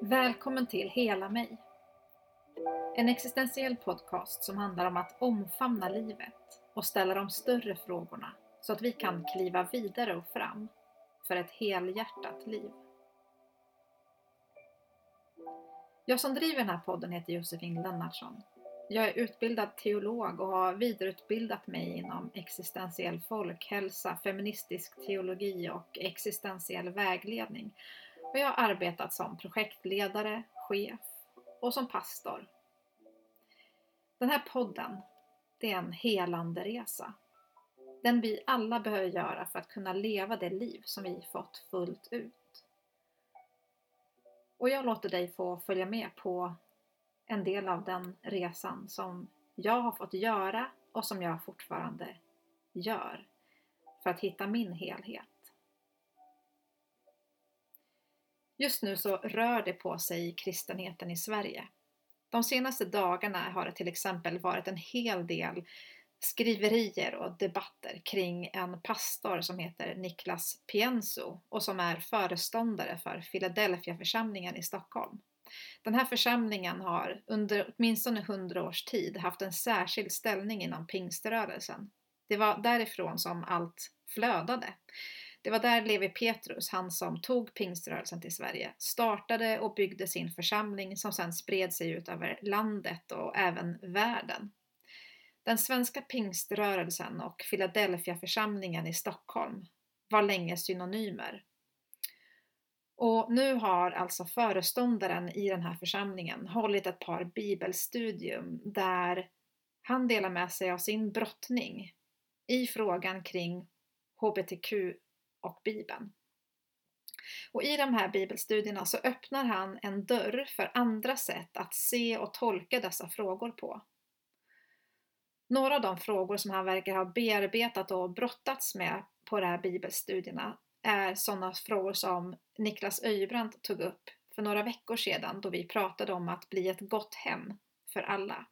Välkommen till Hela mig. En existentiell podcast som handlar om att omfamna livet och ställa de större frågorna så att vi kan kliva vidare och fram för ett helhjärtat liv. Jag som driver den här podden heter Josefin Lennartsson. Jag är utbildad teolog och har vidareutbildat mig inom existentiell folkhälsa, feministisk teologi och existentiell vägledning och jag har arbetat som projektledare, chef och som pastor. Den här podden, det är en helande resa. Den vi alla behöver göra för att kunna leva det liv som vi fått fullt ut. Och jag låter dig få följa med på en del av den resan som jag har fått göra och som jag fortfarande gör för att hitta min helhet. Just nu så rör det på sig i kristenheten i Sverige. De senaste dagarna har det till exempel varit en hel del skriverier och debatter kring en pastor som heter Niklas Pienso och som är föreståndare för Philadelphia församlingen i Stockholm. Den här församlingen har under åtminstone hundra års tid haft en särskild ställning inom pingströrelsen. Det var därifrån som allt flödade. Det var där Levi Petrus, han som tog pingströrelsen till Sverige, startade och byggde sin församling som sedan spred sig ut över landet och även världen. Den svenska pingströrelsen och Philadelphia församlingen i Stockholm var länge synonymer. Och nu har alltså föreståndaren i den här församlingen hållit ett par bibelstudium där han delar med sig av sin brottning i frågan kring hbtq och Bibeln. Och I de här bibelstudierna så öppnar han en dörr för andra sätt att se och tolka dessa frågor på. Några av de frågor som han verkar ha bearbetat och brottats med på de här bibelstudierna är sådana frågor som Niklas Öjbrandt tog upp för några veckor sedan då vi pratade om att bli ett gott hem för alla.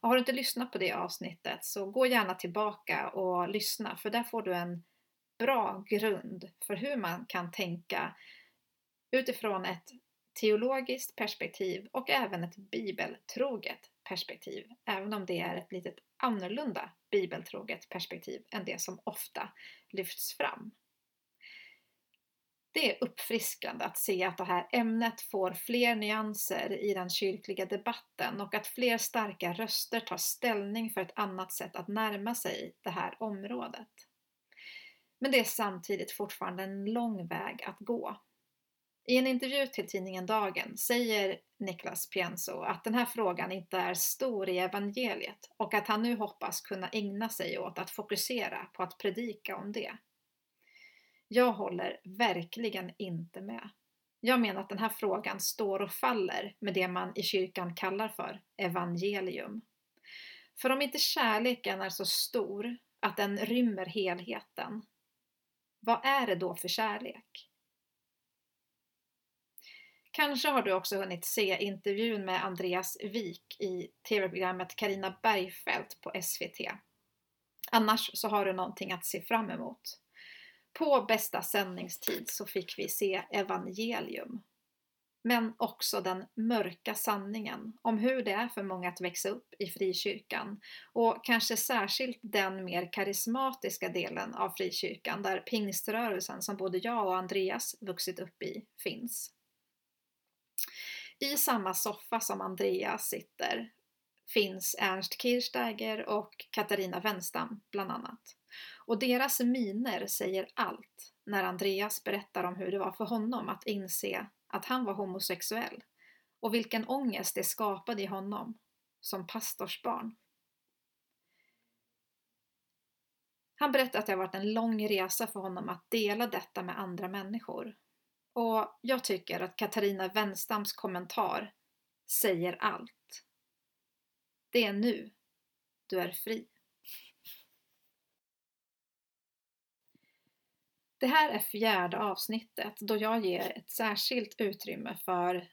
Och har du inte lyssnat på det avsnittet så gå gärna tillbaka och lyssna för där får du en bra grund för hur man kan tänka utifrån ett teologiskt perspektiv och även ett bibeltroget perspektiv, även om det är ett lite annorlunda bibeltroget perspektiv än det som ofta lyfts fram. Det är uppfriskande att se att det här ämnet får fler nyanser i den kyrkliga debatten och att fler starka röster tar ställning för ett annat sätt att närma sig det här området. Men det är samtidigt fortfarande en lång väg att gå. I en intervju till tidningen Dagen säger Niklas Pienso att den här frågan inte är stor i evangeliet och att han nu hoppas kunna ägna sig åt att fokusera på att predika om det. Jag håller verkligen inte med. Jag menar att den här frågan står och faller med det man i kyrkan kallar för evangelium. För om inte kärleken är så stor att den rymmer helheten, vad är det då för kärlek? Kanske har du också hunnit se intervjun med Andreas Wik i tv-programmet Karina Bergfeldt på SVT. Annars så har du någonting att se fram emot. På bästa sändningstid så fick vi se Evangelium men också den mörka sanningen om hur det är för många att växa upp i frikyrkan och kanske särskilt den mer karismatiska delen av frikyrkan där pingströrelsen som både jag och Andreas vuxit upp i finns. I samma soffa som Andreas sitter finns Ernst Kirchsteiger och Katarina Wenstam bland annat. Och deras miner säger allt när Andreas berättar om hur det var för honom att inse att han var homosexuell och vilken ångest det skapade i honom som pastorsbarn. Han berättade att det har varit en lång resa för honom att dela detta med andra människor. Och jag tycker att Katarina Wenstams kommentar säger allt. Det är nu du är fri. Det här är fjärde avsnittet då jag ger ett särskilt utrymme för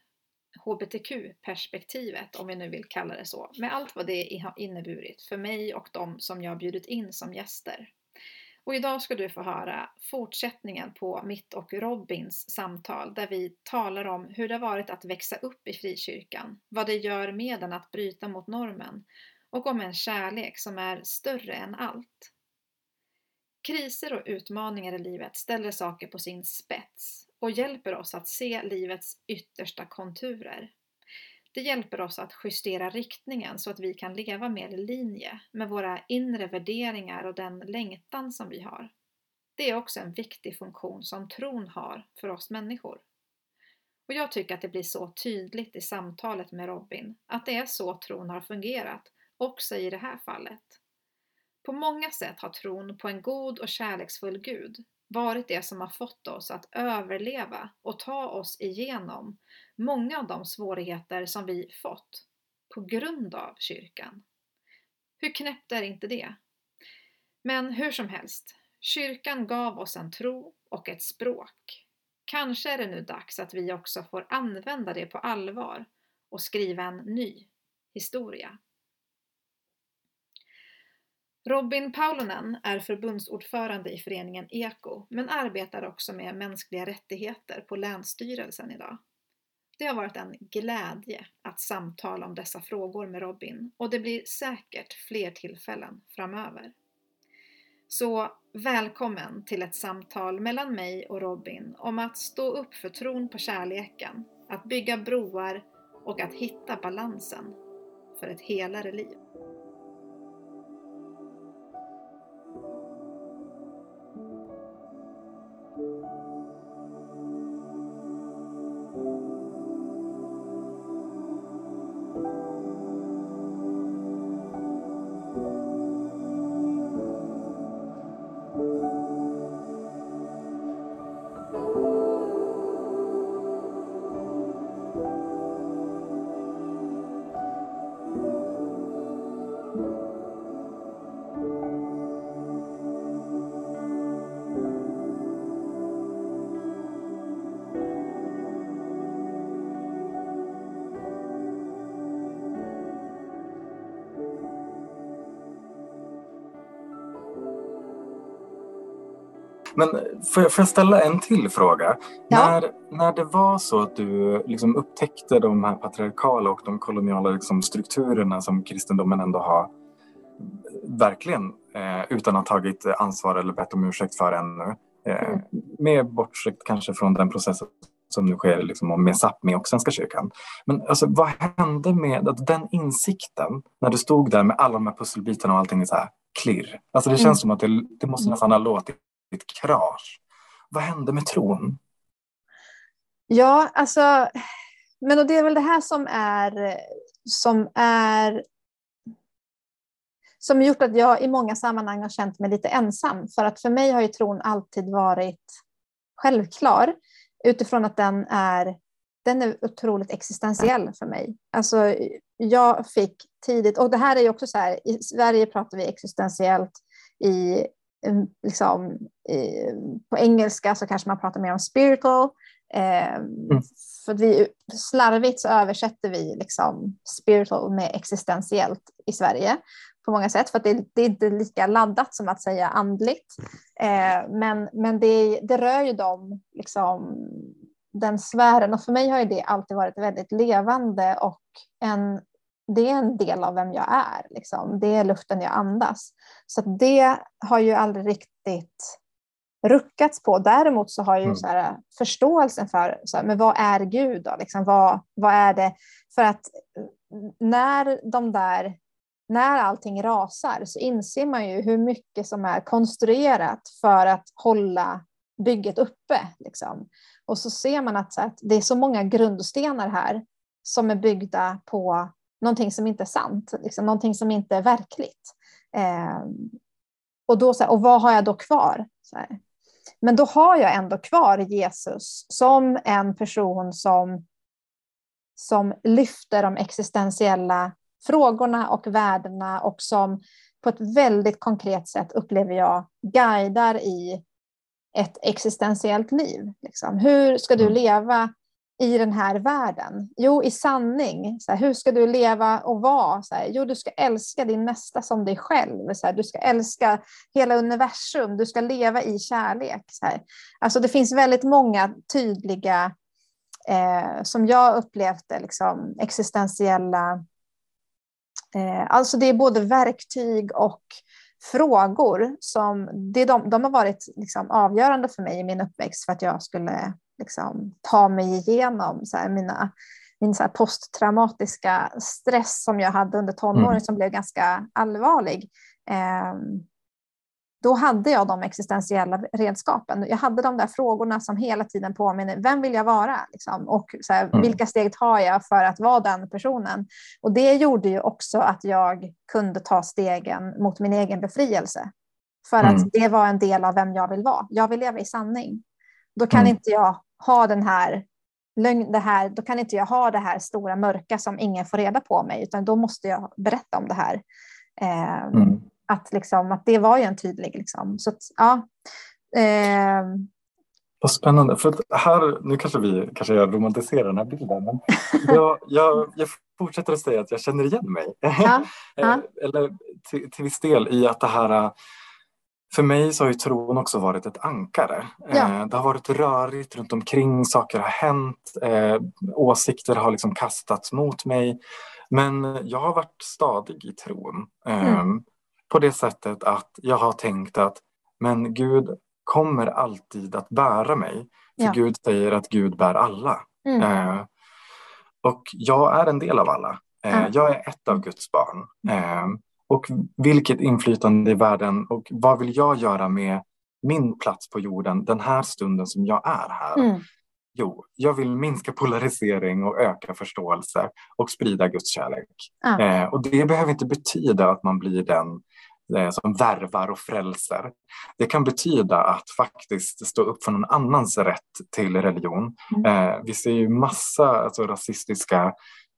HBTQ-perspektivet, om vi nu vill kalla det så, med allt vad det har inneburit för mig och de som jag bjudit in som gäster. Och idag ska du få höra fortsättningen på mitt och Robins samtal där vi talar om hur det har varit att växa upp i frikyrkan, vad det gör med den att bryta mot normen och om en kärlek som är större än allt. Kriser och utmaningar i livet ställer saker på sin spets och hjälper oss att se livets yttersta konturer. Det hjälper oss att justera riktningen så att vi kan leva mer i linje med våra inre värderingar och den längtan som vi har. Det är också en viktig funktion som tron har för oss människor. Och jag tycker att det blir så tydligt i samtalet med Robin att det är så tron har fungerat, också i det här fallet. På många sätt har tron på en god och kärleksfull Gud varit det som har fått oss att överleva och ta oss igenom många av de svårigheter som vi fått på grund av kyrkan. Hur knäppt är inte det? Men hur som helst, kyrkan gav oss en tro och ett språk. Kanske är det nu dags att vi också får använda det på allvar och skriva en ny historia. Robin Paulonen är förbundsordförande i föreningen Eko men arbetar också med mänskliga rättigheter på Länsstyrelsen idag. Det har varit en glädje att samtala om dessa frågor med Robin och det blir säkert fler tillfällen framöver. Så välkommen till ett samtal mellan mig och Robin om att stå upp för tron på kärleken, att bygga broar och att hitta balansen för ett helare liv. Men får jag, får jag ställa en till fråga? Ja. När, när det var så att du liksom upptäckte de här patriarkala och de koloniala liksom strukturerna som kristendomen ändå har verkligen eh, utan att ha tagit ansvar eller bett om ursäkt för ännu. Eh, mm. Med bortsett kanske från den processen som nu sker liksom, med Sápmi och Svenska kyrkan. Men alltså, vad hände med att den insikten när du stod där med alla de här pusselbitarna och allting är så här klirr? Alltså det känns mm. som att det, det måste nästan ha låtit ett krasch. Vad hände med tron? Ja, alltså, men det är väl det här som är, som är som gjort att jag i många sammanhang har känt mig lite ensam. För att för mig har ju tron alltid varit självklar utifrån att den är, den är otroligt existentiell för mig. Alltså, jag fick tidigt, och det här är ju också så här, i Sverige pratar vi existentiellt i liksom, på engelska så kanske man pratar mer om spiritual. Eh, mm. För vi, slarvigt så översätter vi liksom spiritual med existentiellt i Sverige på många sätt, för det, det, är inte lika laddat som att säga andligt. Eh, men men det, det rör ju dem, liksom, den sfären, och för mig har det alltid varit väldigt levande och en det är en del av vem jag är. Liksom. Det är luften jag andas. Så det har ju aldrig riktigt ruckats på. Däremot så har jag ju mm. så här, förståelsen för så här, men vad är Gud. Då? Liksom, vad, vad är det? För att när de där när allting rasar så inser man ju hur mycket som är konstruerat för att hålla bygget uppe. Liksom. Och så ser man att, så att det är så många grundstenar här som är byggda på någonting som inte är sant, liksom, någonting som inte är verkligt. Eh, och, då, så här, och vad har jag då kvar? Men då har jag ändå kvar Jesus som en person som, som lyfter de existentiella frågorna och värdena och som på ett väldigt konkret sätt upplever jag guidar i ett existentiellt liv. Liksom. Hur ska du mm. leva i den här världen? Jo, i sanning. Så här, hur ska du leva och vara? Så här, jo, du ska älska din nästa som dig själv. Så här, du ska älska hela universum. Du ska leva i kärlek. Så här. Alltså, det finns väldigt många tydliga, eh, som jag upplevt det, liksom, existentiella... Eh, alltså det är både verktyg och frågor som det de, de har varit liksom avgörande för mig i min uppväxt för att jag skulle liksom, ta mig igenom så här, mina, min så här, posttraumatiska stress som jag hade under tonåren mm. som blev ganska allvarlig. Eh, då hade jag de existentiella redskapen. Jag hade de där frågorna som hela tiden påminner. Vem vill jag vara? Liksom? Och så här, mm. vilka steg tar jag för att vara den personen? Och det gjorde ju också att jag kunde ta stegen mot min egen befrielse. För mm. att det var en del av vem jag vill vara. Jag vill leva i sanning. Då kan mm. inte jag ha den här lögn, det här, då kan inte jag ha det här stora mörka som ingen får reda på mig, utan då måste jag berätta om det här. Eh, mm. att, liksom, att det var ju en tydlig... Liksom. Så att, ja. Eh, vad spännande. För här, nu kanske vi kanske jag romantiserar den här bilden, men jag, jag, jag fortsätter att säga att jag känner igen mig. Ja, ja. Eller till, till viss del i att det här för mig så har ju tron också varit ett ankare. Ja. Eh, det har varit rörigt runt omkring, saker har hänt, eh, åsikter har liksom kastats mot mig. Men jag har varit stadig i tron. Eh, mm. På det sättet att jag har tänkt att men Gud kommer alltid att bära mig. För ja. Gud säger att Gud bär alla. Mm. Och jag är en del av alla. Mm. Jag är ett av Guds barn. Och vilket inflytande i världen och vad vill jag göra med min plats på jorden den här stunden som jag är här? Mm. Jo, jag vill minska polarisering och öka förståelse och sprida Guds kärlek. Mm. Eh, och det behöver inte betyda att man blir den eh, som värvar och frälser. Det kan betyda att faktiskt stå upp för någon annans rätt till religion. Mm. Eh, vi ser ju massa alltså, rasistiska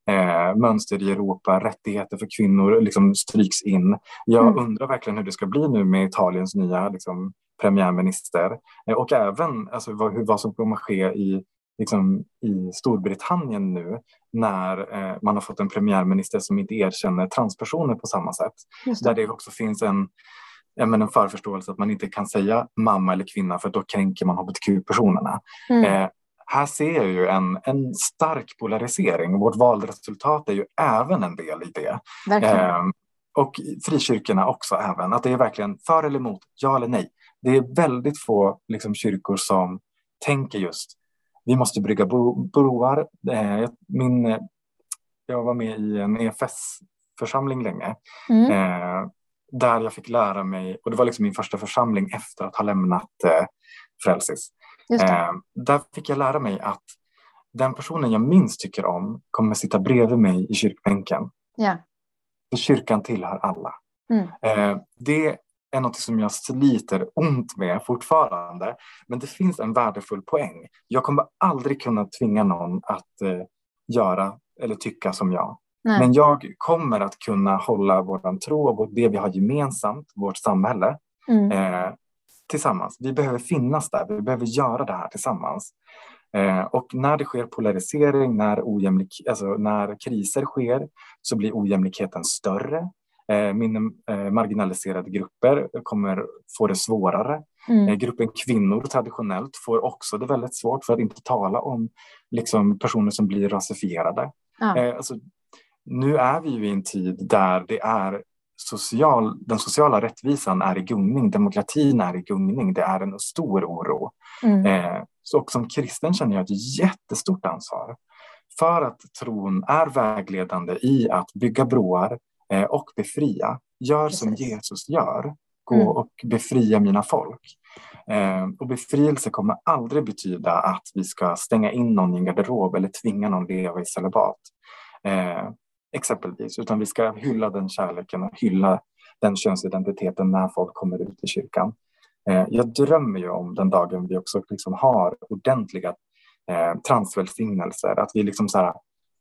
eh, mönster i Europa, rättigheter för kvinnor liksom stryks in. Jag mm. undrar verkligen hur det ska bli nu med Italiens nya liksom, premiärminister eh, och även alltså, vad, vad som kommer ske i, liksom, i Storbritannien nu när eh, man har fått en premiärminister som inte erkänner transpersoner på samma sätt. Det. Där det också finns en men en förförståelse att man inte kan säga mamma eller kvinna för då kränker man hbtq-personerna. Mm. Eh, här ser jag ju en, en stark polarisering. Vårt valresultat är ju även en del i det. Eh, och frikyrkorna också även, att det är verkligen för eller emot, ja eller nej. Det är väldigt få liksom, kyrkor som tänker just vi måste brygga broar. Eh, min, jag var med i en EFS-församling länge. Mm. Eh, där jag fick lära mig, och det var liksom min första församling efter att ha lämnat eh, Frälsis. Eh, där fick jag lära mig att den personen jag minst tycker om kommer sitta bredvid mig i kyrkbänken. Yeah. För kyrkan tillhör alla. Mm. Eh, det är något som jag sliter ont med fortfarande. Men det finns en värdefull poäng. Jag kommer aldrig kunna tvinga någon att eh, göra eller tycka som jag. Nej. Men jag kommer att kunna hålla vår tro och det vi har gemensamt, vårt samhälle, mm. eh, tillsammans. Vi behöver finnas där, vi behöver göra det här tillsammans. Eh, och när det sker polarisering, när, ojämlik, alltså när kriser sker, så blir ojämlikheten större. Eh, min, eh, marginaliserade grupper kommer få det svårare. Mm. Gruppen kvinnor traditionellt får också det väldigt svårt, för att inte tala om liksom, personer som blir rasifierade. Ja. Eh, alltså, nu är vi ju i en tid där det är social, den sociala rättvisan är i gungning, demokratin är i gungning, det är en stor oro. Mm. Eh, så och som kristen känner jag ett jättestort ansvar för att tron är vägledande i att bygga broar eh, och befria. Gör Precis. som Jesus gör, gå mm. och befria mina folk. Eh, och befrielse kommer aldrig betyda att vi ska stänga in någon i en garderob eller tvinga någon leva i celibat. Eh, exempelvis, utan vi ska hylla den kärleken och hylla den könsidentiteten när folk kommer ut i kyrkan. Eh, jag drömmer ju om den dagen vi också liksom har ordentliga eh, transvälsignelser, att vi liksom så här,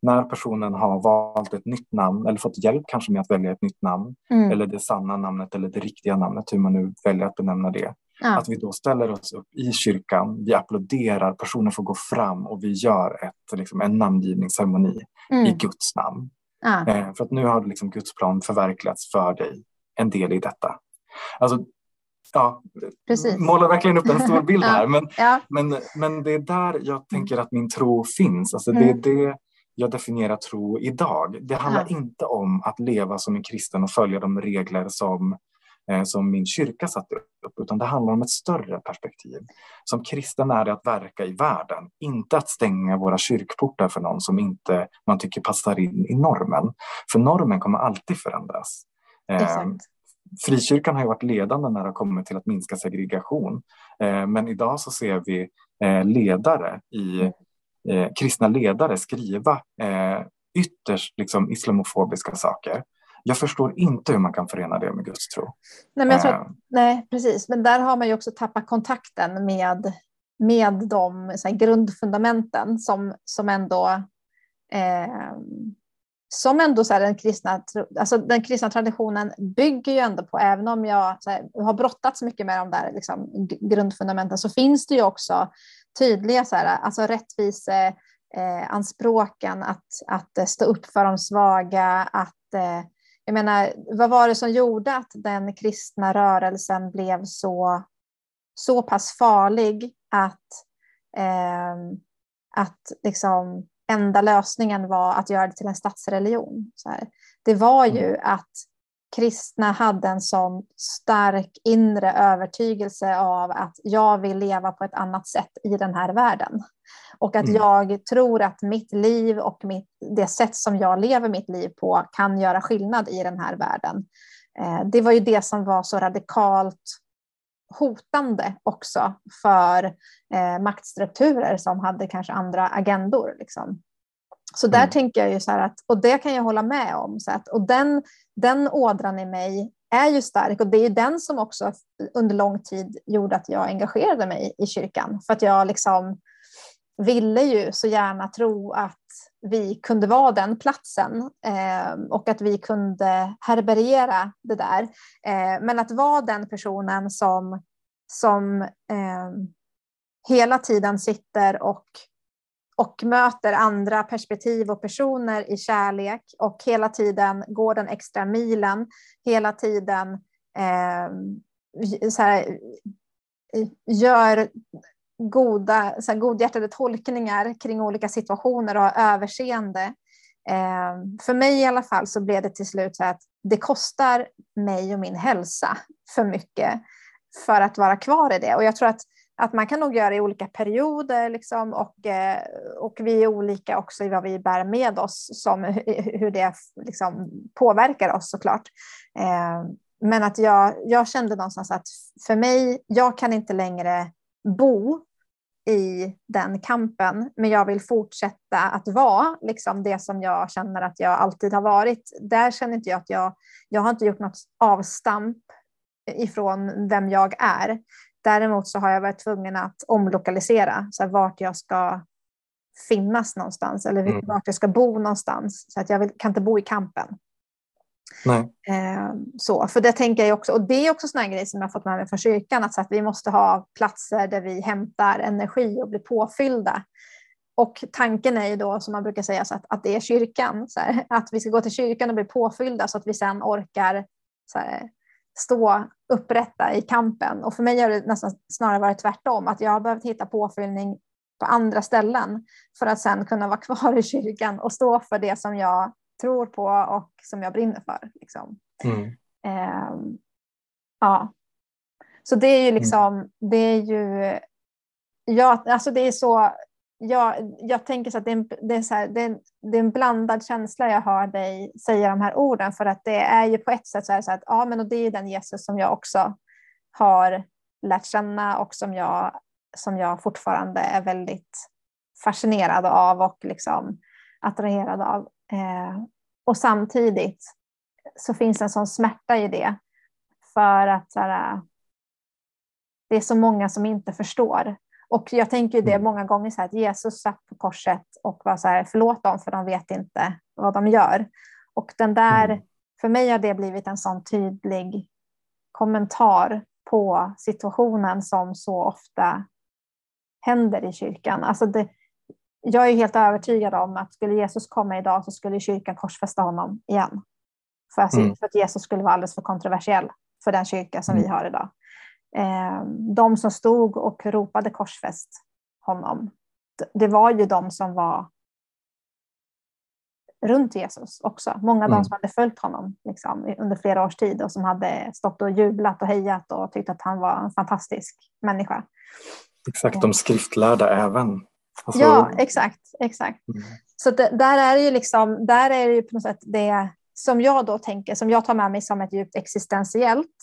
när personen har valt ett nytt namn eller fått hjälp kanske med att välja ett nytt namn mm. eller det sanna namnet eller det riktiga namnet, hur man nu väljer att benämna det. Ja. Att vi då ställer oss upp i kyrkan, vi applåderar, personer får gå fram och vi gör ett, liksom, en namngivningsceremoni mm. i Guds namn. Ja. Eh, för att nu har liksom Guds plan förverkligats för dig, en del i detta. Alltså, ja, Precis. målar verkligen upp en stor bild här, men, ja. men, men det är där jag tänker att min tro finns. Alltså, mm. Det är det jag definierar tro idag. Det handlar inte om att leva som en kristen och följa de regler som som min kyrka satte upp, utan det handlar om ett större perspektiv. Som kristen är det att verka i världen, inte att stänga våra kyrkportar för någon som inte man tycker passar in i normen. För normen kommer alltid förändras. Eh, Exakt. Frikyrkan har ju varit ledande när det kommer till att minska segregation. Eh, men idag så ser vi ledare i kristna ledare skriva ytterst liksom islamofobiska saker jag förstår inte hur man kan förena det med Guds tro. Nej, men jag tror att, eh. nej, precis. Men där har man ju också tappat kontakten med, med de så här, grundfundamenten som, som ändå eh, som ändå så här, den, kristna, alltså den kristna traditionen bygger ju ändå på, även om jag här, har brottats mycket med de där liksom, grundfundamenten, så finns det ju också tydliga så här, alltså rättvise, eh, anspråken att, att stå upp för de svaga, att eh, jag menar, vad var det som gjorde att den kristna rörelsen blev så, så pass farlig att, eh, att liksom enda lösningen var att göra det till en statsreligion? Så här. Det var ju mm. att kristna hade en sån stark inre övertygelse av att jag vill leva på ett annat sätt i den här världen. Och att mm. jag tror att mitt liv och mitt, det sätt som jag lever mitt liv på kan göra skillnad i den här världen. Eh, det var ju det som var så radikalt hotande också för eh, maktstrukturer som hade kanske andra agendor. Liksom. Så där mm. tänker jag ju så här att, och det kan jag hålla med om, så att, och den, den ådran i mig är ju stark och det är ju den som också under lång tid gjorde att jag engagerade mig i kyrkan. För att jag liksom ville ju så gärna tro att vi kunde vara den platsen eh, och att vi kunde härbärgera det där. Eh, men att vara den personen som, som eh, hela tiden sitter och, och möter andra perspektiv och personer i kärlek och hela tiden går den extra milen, hela tiden eh, så här, gör goda, så här, godhjärtade tolkningar kring olika situationer och har överseende. Eh, för mig i alla fall så blev det till slut så att det kostar mig och min hälsa för mycket för att vara kvar i det. Och jag tror att, att man kan nog göra det i olika perioder liksom, och, eh, och vi är olika också i vad vi bär med oss, som hur det liksom påverkar oss såklart. Eh, men att jag, jag kände någonstans att för mig, jag kan inte längre bo i den kampen, men jag vill fortsätta att vara liksom det som jag känner att jag alltid har varit. Där känner inte jag att jag, jag har inte gjort något avstamp ifrån vem jag är. Däremot så har jag varit tvungen att omlokalisera så här, vart jag ska finnas någonstans eller mm. vart jag ska bo någonstans. Så att jag vill, kan inte bo i kampen. Eh, så, för det tänker jag också, och det är också sådana grejer som jag har fått med mig från kyrkan, att, så att vi måste ha platser där vi hämtar energi och blir påfyllda. Och tanken är ju då, som man brukar säga, så att, att det är kyrkan. Så här, att vi ska gå till kyrkan och bli påfyllda så att vi sen orkar så här, stå upprätta i kampen. Och för mig har det nästan snarare varit tvärtom, att jag har behövt hitta påfyllning på andra ställen för att sen kunna vara kvar i kyrkan och stå för det som jag tror på och som jag brinner för. Liksom. Mm. Eh, ja. Så det är ju mm. liksom, det är ju, ja, alltså det är så, jag, jag tänker så att det är, en, det, är så här, det, är en, det är en blandad känsla jag hör dig säga de här orden för att det är ju på ett sätt så, här så att ja men och det är den Jesus som jag också har lärt känna och som jag, som jag fortfarande är väldigt fascinerad av och liksom attraherad av. Eh, och samtidigt så finns det en sån smärta i det. För att så här, det är så många som inte förstår. Och jag tänker det mm. många gånger så här, att Jesus satt på korset och var så här, förlåt dem för de vet inte vad de gör. Och den där, mm. för mig har det blivit en sån tydlig kommentar på situationen som så ofta händer i kyrkan. Alltså det, jag är helt övertygad om att skulle Jesus komma idag så skulle kyrkan korsfästa honom igen. För att, mm. för att Jesus skulle vara alldeles för kontroversiell för den kyrka som mm. vi har idag. Eh, de som stod och ropade korsfäst honom, det var ju de som var runt Jesus också. Många av mm. de som hade följt honom liksom, under flera års tid och som hade stått och jublat och hejat och tyckt att han var en fantastisk människa. Exakt, de skriftlärda även. Alltså... Ja, exakt. exakt. Mm. Så det, där är det ju liksom, där är det ju på något sätt det som jag då tänker, som jag tar med mig som ett djupt existentiellt,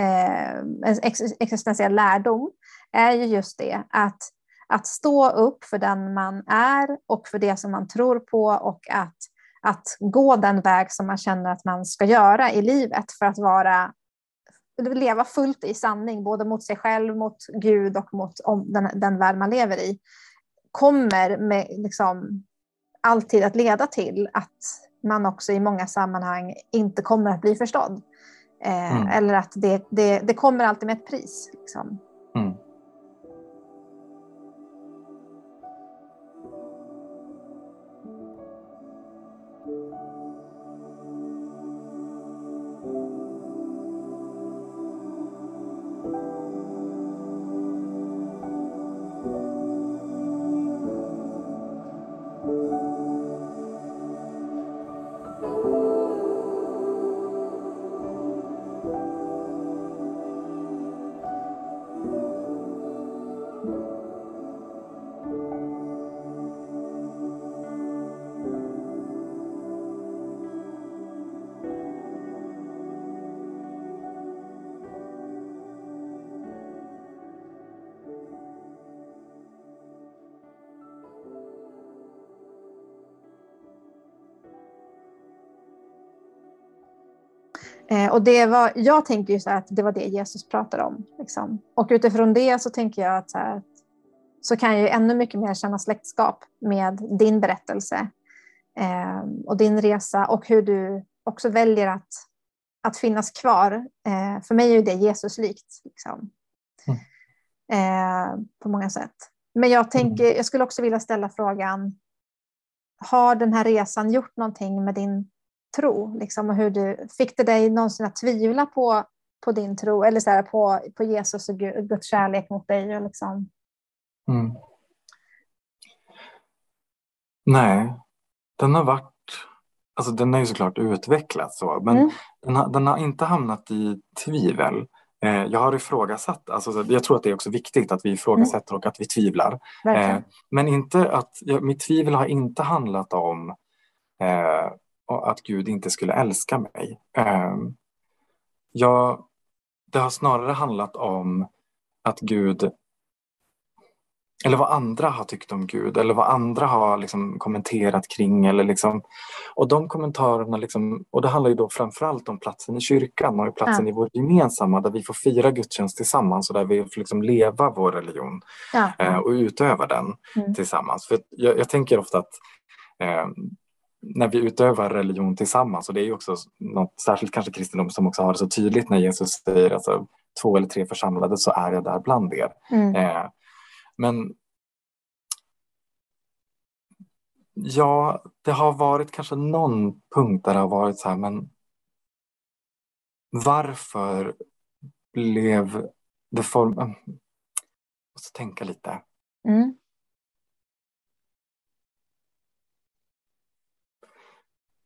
Eh, en existentiell lärdom, är ju just det att, att stå upp för den man är och för det som man tror på och att, att gå den väg som man känner att man ska göra i livet för att vara leva fullt i sanning, både mot sig själv, mot Gud och mot den, den värld man lever i, kommer med, liksom, alltid att leda till att man också i många sammanhang inte kommer att bli förstådd. Eh, mm. Eller att det, det, det, kommer alltid med ett pris. Liksom. Mm. Eh, och det var, jag tänker ju så att det var det Jesus pratade om. Liksom. Och utifrån det så tänker jag att så, här, så kan jag ju ännu mycket mer känna släktskap med din berättelse eh, och din resa och hur du också väljer att, att finnas kvar. Eh, för mig är ju det Jesus likt. Liksom. Mm. Eh, på många sätt. Men jag, tänker, jag skulle också vilja ställa frågan, har den här resan gjort någonting med din tro? Liksom, och hur du, fick det dig någonsin att tvivla på, på din tro eller så här, på, på Jesus och Guds kärlek mot dig? Och liksom? Mm. Nej, den har varit Alltså den har ju såklart utvecklats så, men mm. den, har, den har inte hamnat i tvivel. Eh, jag har ifrågasatt, alltså, jag tror att det är också viktigt att vi ifrågasätter mm. och att vi tvivlar. Eh, men inte att, ja, mitt tvivel har inte handlat om eh, att Gud inte skulle älska mig. Ehm, jag, det har snarare handlat om att Gud eller vad andra har tyckt om Gud eller vad andra har liksom kommenterat kring. Eller liksom, och de kommentarerna, liksom, och det handlar ju då framförallt om platsen i kyrkan och platsen ja. i vår gemensamma där vi får fira gudstjänst tillsammans och där vi får liksom leva vår religion ja. eh, och utöva den mm. tillsammans. För jag, jag, tänker ofta att eh, när vi utövar religion tillsammans och det är ju också något särskilt kanske kristendom som också har det så tydligt när Jesus säger alltså två eller tre församlade så är jag där bland er. Mm. Eh, men ja, det har varit kanske någon punkt där det har varit så här, men varför blev det form... Jag måste tänka lite. Mm.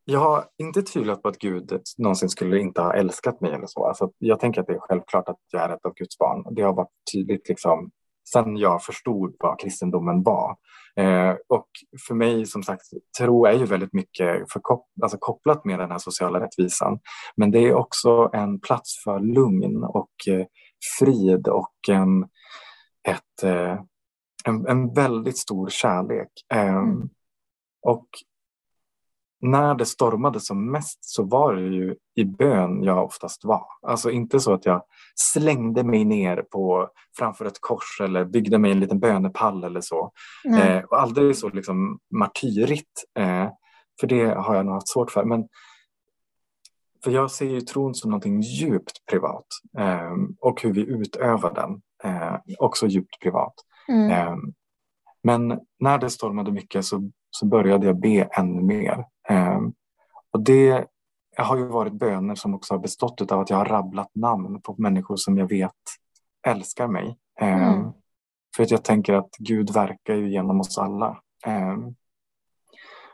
Jag har inte tvivlat på att Gud någonsin skulle inte ha älskat mig eller så. Alltså, jag tänker att det är självklart att jag är ett av Guds barn. Det har varit tydligt liksom, sen jag förstod vad kristendomen var. Eh, och för mig, som sagt, tro är ju väldigt mycket förkop alltså kopplat med den här sociala rättvisan. Men det är också en plats för lugn och eh, frid och en, ett, eh, en, en väldigt stor kärlek. Eh, mm. Och när det stormade som mest så var det ju i bön jag oftast var. Alltså inte så att jag slängde mig ner på, framför ett kors eller byggde mig en liten bönepall eller så. Eh, och aldrig så liksom martyrigt, eh, för det har jag nog haft svårt för. Men för jag ser ju tron som någonting djupt privat eh, och hur vi utövar den eh, också djupt privat. Mm. Men när det stormade mycket så, så började jag be ännu mer. Eh, och det har ju varit böner som också har bestått av att jag har rabblat namn på människor som jag vet älskar mig. Eh, mm. För att jag tänker att Gud verkar ju genom oss alla. Eh,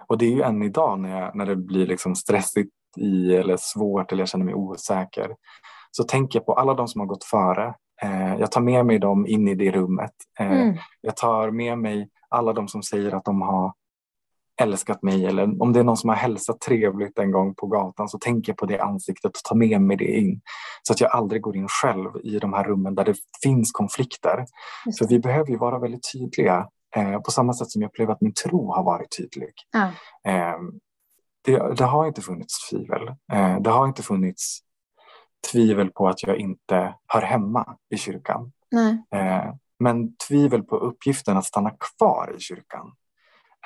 och det är ju än idag när, jag, när det blir liksom stressigt i eller svårt eller jag känner mig osäker. Så tänker jag på alla de som har gått före. Eh, jag tar med mig dem in i det rummet. Eh, mm. Jag tar med mig alla de som säger att de har älskat mig eller om det är någon som har hälsat trevligt en gång på gatan så tänker jag på det ansiktet och tar med mig det in. Så att jag aldrig går in själv i de här rummen där det finns konflikter. För vi behöver ju vara väldigt tydliga eh, på samma sätt som jag upplever att min tro har varit tydlig. Ja. Eh, det, det, har inte funnits tvivel. Eh, det har inte funnits tvivel på att jag inte hör hemma i kyrkan. Eh, men tvivel på uppgiften att stanna kvar i kyrkan.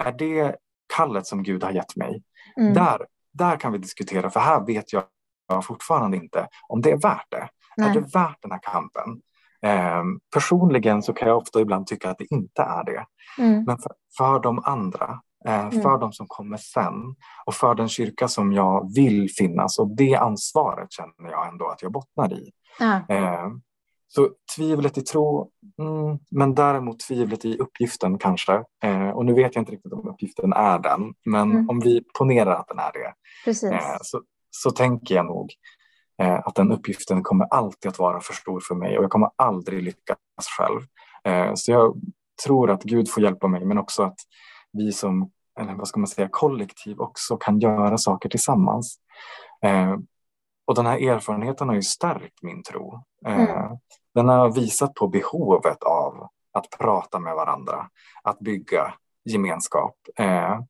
Är det kallet som Gud har gett mig? Mm. Där, där kan vi diskutera, för här vet jag fortfarande inte om det är värt det. Nej. Är det värt den här kampen? Eh, personligen så kan jag ofta ibland tycka att det inte är det. Mm. Men för, för de andra Eh, mm. för de som kommer sen och för den kyrka som jag vill finnas. Och det ansvaret känner jag ändå att jag bottnar i. Mm. Så tvivlet i tro, mm, men däremot tvivlet i uppgiften kanske. Eh, och nu vet jag inte riktigt om uppgiften är den, men mm. om vi ponerar att den är det, så, så tänker jag nog att den uppgiften kommer alltid att vara för stor för mig och jag kommer aldrig lyckas själv. Så jag tror att Gud får hjälpa mig, men också att vi som eller vad ska man säga, kollektiv också kan göra saker tillsammans. Eh, och den här erfarenheten har ju stärkt min tro. Eh, mm. Den har visat på behovet av att prata med varandra, att bygga gemenskap. Eh,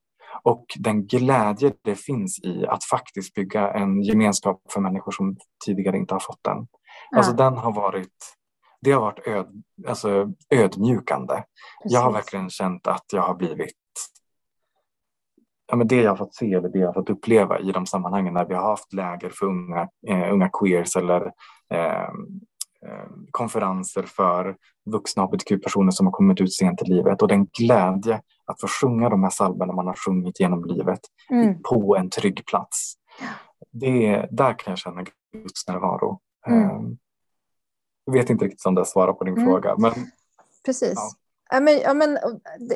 och den glädje det finns i att faktiskt bygga en gemenskap för människor som tidigare inte har fått den. Mm. Alltså den har varit det har varit öd, alltså ödmjukande. Precis. Jag har verkligen känt att jag har blivit ja, men det jag har fått se eller det jag har fått uppleva i de sammanhangen när vi har haft läger för unga, eh, unga queers eller eh, eh konferenser för vuxna hbtq-personer som har kommit ut sent i livet och den glädje att få sjunga de här salmerna man har sjungit genom livet mm. på en trygg plats. Det, där kan jag känna Guds närvaro. Mm. Eh, jag vet inte riktigt om det svarar på din mm. fråga. Men, Precis. Ja. Ja, men, ja, men,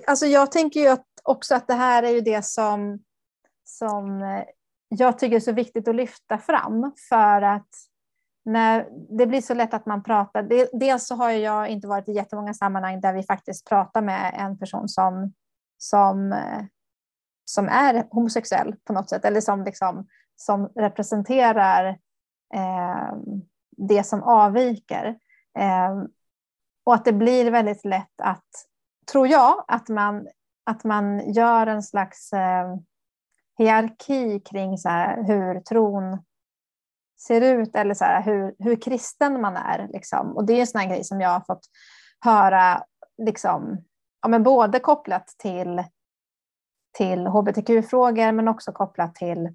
alltså jag tänker ju att också att det här är ju det som, som eh, jag tycker är så viktigt att lyfta fram för att när det blir så lätt att man pratar. Dels så har jag inte varit i jättemånga sammanhang där vi faktiskt pratar med en person som, som, eh, som är homosexuell på något sätt eller som, liksom, som representerar eh, det som avviker. Eh, och att det blir väldigt lätt att, tror jag, att man att man gör en slags eh, hierarki kring så här, hur tron ser ut eller så här, hur, hur kristen man är. Liksom. Och det är en sån grej som jag har fått höra liksom, ja, men både kopplat till, till hbtq-frågor men också kopplat till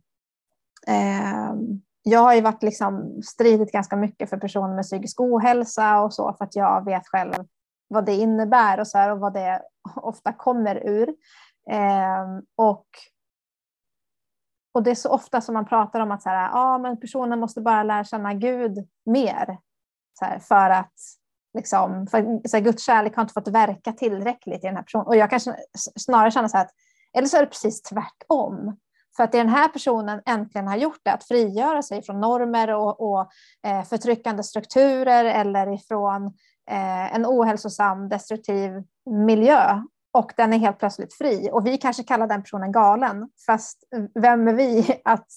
eh, jag har ju varit liksom stridit ganska mycket för personer med psykisk ohälsa och så för att jag vet själv vad det innebär och, så här, och vad det ofta kommer ur. Eh, och, och det är så ofta som man pratar om att så här, ah, men personen måste bara lära känna Gud mer så här, för att liksom, för, så här, Guds kärlek har inte fått verka tillräckligt i den här personen. Och jag kan snarare känna så här att, eller så är det precis tvärtom. För att det den här personen äntligen har gjort är att frigöra sig från normer och, och eh, förtryckande strukturer eller ifrån eh, en ohälsosam, destruktiv miljö och den är helt plötsligt fri. Och vi kanske kallar den personen galen, fast vem är vi att,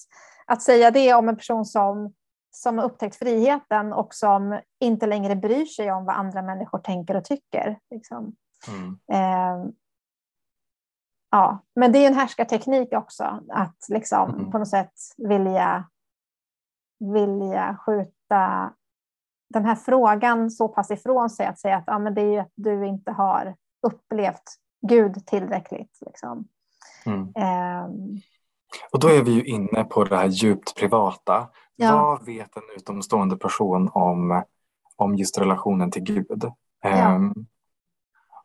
att säga det om en person som, som har upptäckt friheten och som inte längre bryr sig om vad andra människor tänker och tycker. Liksom. Mm. Eh, ja, men det är en härskarteknik också, att liksom mm. på något sätt vilja, vilja skjuta den här frågan så pass ifrån sig att säga att ja, men det är ju att du inte har upplevt Gud tillräckligt. Liksom. Mm. Um, och då är vi ju inne på det här djupt privata Ja. Vad vet en utomstående person om, om just relationen till Gud? Ja. Um,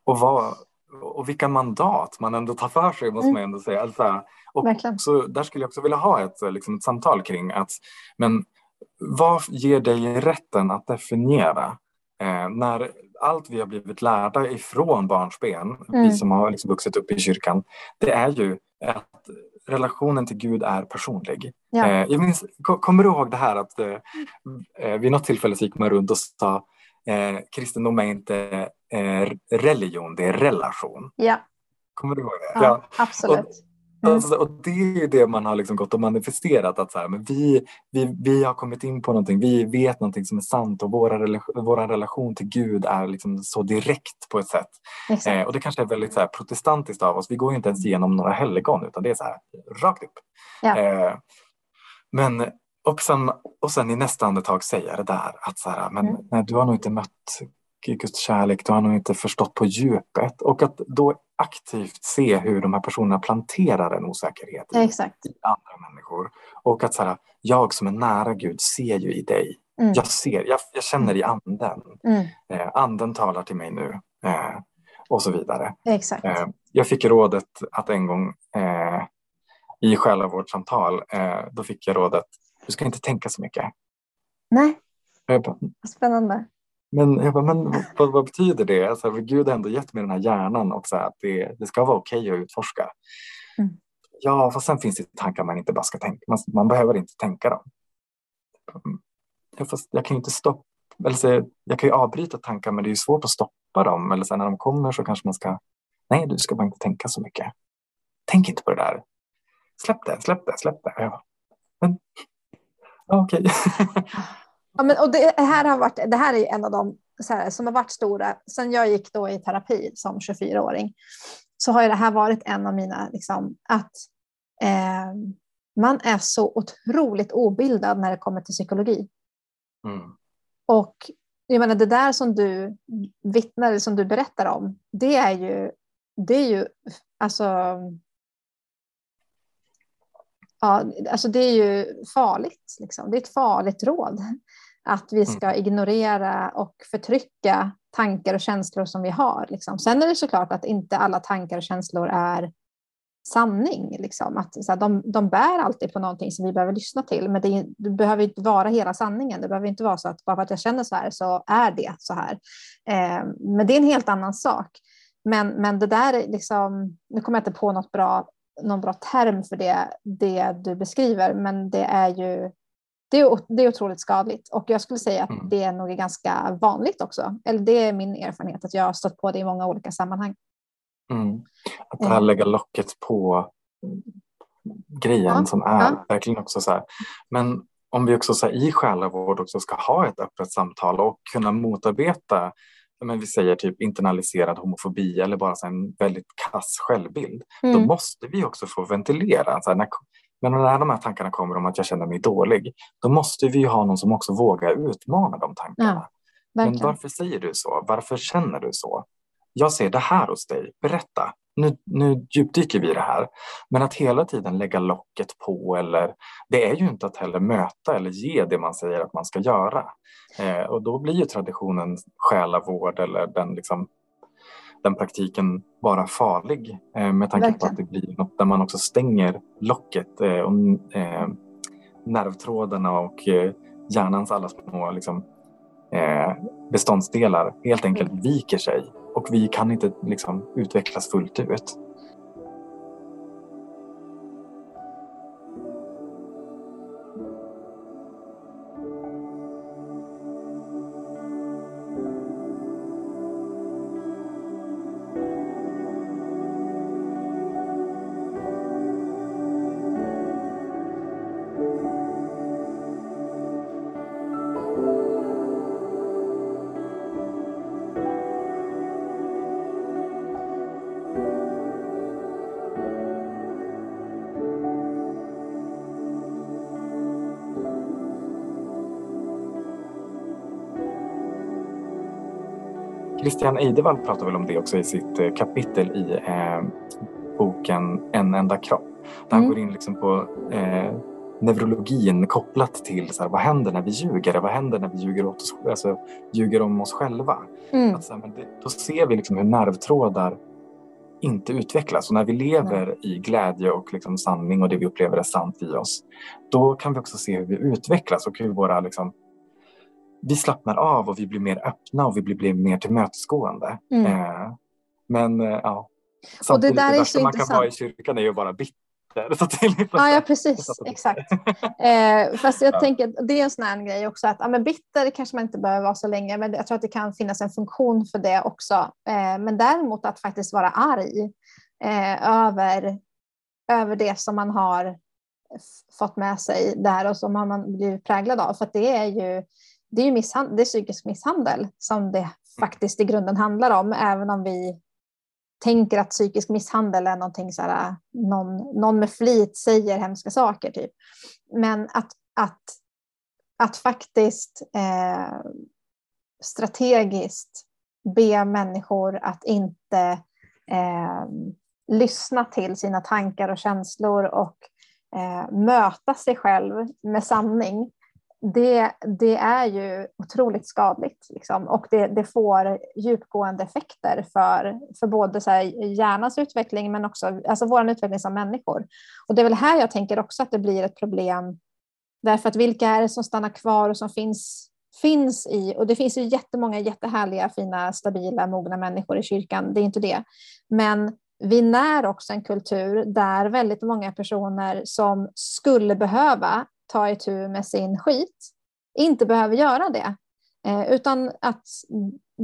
och, vad, och vilka mandat man ändå tar för sig måste mm. man ändå säga. Alltså, och så där skulle jag också vilja ha ett, liksom, ett samtal kring att men vad ger dig rätten att definiera eh, när allt vi har blivit lärda ifrån barnsben, mm. vi som har liksom vuxit upp i kyrkan, det är ju att relationen till Gud är personlig. Ja. Eh, jag minns, kommer du ihåg det här att eh, eh, vid något tillfälle så gick man runt och sa eh, kristendom är inte eh, religion, det är relation. Ja. Kommer du ihåg det? Ja, ja. absolut. Och. Alltså, och det är ju det man har liksom gått och manifesterat. Att så här, men vi, vi, vi har kommit in på någonting, vi vet någonting som är sant och vår våra relation till Gud är liksom så direkt på ett sätt. Eh, och det kanske är väldigt så här, protestantiskt av oss. Vi går inte ens igenom några helgon utan det är så här rakt upp. Ja. Eh, men och sen, och sen i nästa andetag säga det där att så här, men mm. nej, du har nog inte mött Guds kärlek, du har nog inte förstått på djupet. Och att då aktivt se hur de här personerna planterar en osäkerhet i, Exakt. i andra människor. Och att så här, jag som är nära Gud ser ju i dig. Mm. Jag ser, jag, jag, känner i anden. Mm. Eh, anden talar till mig nu. Eh, och så vidare. Exakt. Eh, jag fick rådet att en gång eh, i själavårdssamtal, eh, då fick jag rådet, du ska inte tänka så mycket. Nej, spännande. Men, jag bara, men vad, vad betyder det? Alltså, Gud har ändå gett mig den här hjärnan också, att det, det ska vara okej okay att utforska. Mm. Ja, fast sen finns det tankar man inte bara ska tänka. Man, man behöver inte tänka dem. Ja, fast jag kan ju inte stoppa, eller så, jag kan ju avbryta tankar men det är svårt att stoppa dem. Eller så när de kommer så kanske man ska, nej du ska bara inte tänka så mycket. Tänk inte på det där. Släpp det, släpp det, släpp det. Ja. Men, ja, okej. Okay. Ja, men, och det, här har varit, det här är en av de här, som har varit stora. Sen jag gick då i terapi som 24-åring så har det här varit en av mina, liksom, att eh, man är så otroligt obildad när det kommer till psykologi. Mm. Och jag menar, det där som du vittnar, som du berättar om, det är ju, det är ju alltså, ja, alltså det är ju farligt. Liksom. Det är ett farligt råd. Att vi ska mm. ignorera och förtrycka tankar och känslor som vi har. Liksom. Sen är det såklart att inte alla tankar och känslor är sanning. Liksom. Att, så här, de, de bär alltid på någonting som vi behöver lyssna till. Men det, det, behöver inte vara hela sanningen. Det behöver inte vara så att bara för att jag känner så här så är det så här. Eh, men det är en helt annan sak. Men, men det där, liksom, nu kommer jag inte på något bra, någon bra term för det, det du beskriver, men det är ju det är, det är otroligt skadligt och jag skulle säga att mm. det är nog ganska vanligt också. Eller det är min erfarenhet att jag har stött på det i många olika sammanhang. Mm. Att det här eh. lägga locket på grejen ja. som är ja. verkligen också så här. Men om vi också så här, i själavård också ska ha ett öppet samtal och kunna motarbeta men vi säger typ internaliserad homofobi eller bara så en väldigt kass självbild, mm. då måste vi också få ventilera. Så här, när, men när de här tankarna kommer om att jag känner mig dålig, då måste vi ju ha någon som också vågar utmana de tankarna. Ja, Men varför säger du så? Varför känner du så? Jag ser det här hos dig, berätta. Nu, nu djupdyker vi i det här. Men att hela tiden lägga locket på eller det är ju inte att heller möta eller ge det man säger att man ska göra. Eh, och då blir ju traditionen själavård eller den liksom den praktiken vara farlig eh, med tanke Verkligen. på att det blir något där man också stänger locket eh, och eh, nervtrådarna och eh, hjärnans alla små liksom, eh, beståndsdelar helt enkelt mm. viker sig och vi kan inte liksom, utvecklas fullt ut. Christian Eidevall pratar väl om det också i sitt eh, kapitel i eh, boken En enda kropp. Där han mm. går in liksom på eh, neurologin kopplat till så här, vad händer när vi ljuger? Vad händer när vi ljuger, åt oss, alltså, ljuger om oss själva? Mm. Att, så här, men det, då ser vi liksom hur nervtrådar inte utvecklas. Och när vi lever i glädje och liksom sanning och det vi upplever är sant i oss, då kan vi också se hur vi utvecklas och hur våra liksom, vi slappnar av och vi blir mer öppna och vi blir, mer tillmötesgående. Mm. Eh, men eh, ja, Och det där det är värsta så man kan intressant. vara i kyrkan är ju bitter. Så det är lite Ja, ja precis. Exakt. Eh, fast jag Ja. tänker att det är en sån här grej också att ja, men bitter kanske man inte behöver vara så länge, men jag tror att det kan finnas en funktion för det också. Eh, men däremot att faktiskt vara arg eh, över, över det som man har fått med sig där och som man blivit präglad av. För att det är ju det är, ju misshandel, det är psykisk misshandel som det faktiskt i grunden handlar om, även om vi tänker att psykisk misshandel är någonting så här, någon, någon med flit säger hemska saker. Typ. Men att, att, att faktiskt eh, strategiskt be människor att inte eh, lyssna till sina tankar och känslor och eh, möta sig själv med sanning. Det, det är ju otroligt skadligt liksom. och det, det får djupgående effekter för, för både så här, hjärnans utveckling men också alltså vår utveckling som människor. Och det är väl här jag tänker också att det blir ett problem därför att vilka är det som stannar kvar och som finns, finns i, och det finns ju jättemånga jättehärliga, fina, stabila, mogna människor i kyrkan, det är inte det. Men vi när också en kultur där väldigt många personer som skulle behöva ta itu med sin skit inte behöver göra det. Eh, utan att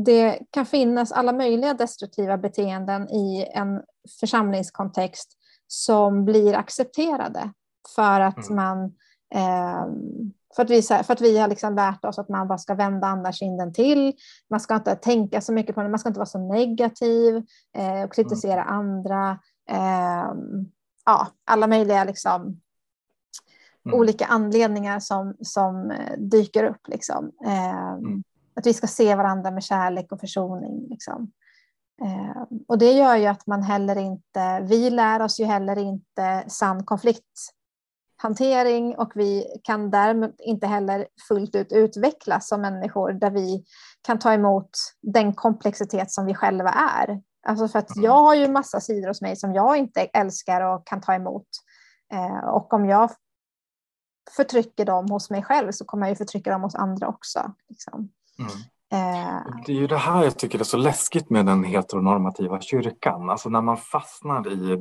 det kan finnas alla möjliga destruktiva beteenden i en församlingskontext som blir accepterade för att Mm. man eh, för att, vi, för att vi har liksom lärt oss att man bara ska vända andra kinden till. Man ska inte tänka så mycket på det, man ska inte vara så negativ eh, och kritisera andra. Eh, ja, alla möjliga liksom, Mm. olika anledningar som, som eh, dyker upp. Liksom. Eh, Mm. Att vi ska se varandra med kärlek och försoning. Liksom. Eh, och det gör ju att man heller inte, vi lär oss ju heller inte sann konflikthantering och vi kan därmed inte heller fullt ut utvecklas som människor där vi kan ta emot den komplexitet som vi själva är. Alltså för att Mm. jag har ju massa sidor hos mig som jag inte älskar och kan ta emot. Eh, och om jag förtrycker dem hos mig själv så kommer jag ju förtrycka dem hos andra också. Liksom. Mm. Eh, Det är ju det här jag tycker är så läskigt med den heteronormativa kyrkan. Alltså när man fastnar i...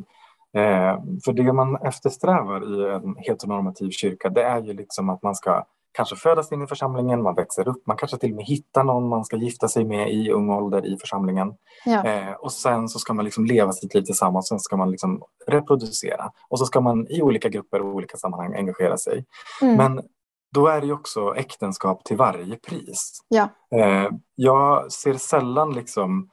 Eh, för det man eftersträvar i en heteronormativ kyrka det är ju liksom att man ska kanske födas in i församlingen, man växer upp, man kanske till och med hittar någon man ska gifta sig med i ung ålder i församlingen. ja. Eh, och sen så ska man liksom leva sitt liv tillsammans, sen ska man liksom reproducera. Och så ska man i olika grupper och olika sammanhang engagera sig. Mm. Men då är det ju också äktenskap till varje pris. Ja. Eh, jag ser sällan liksom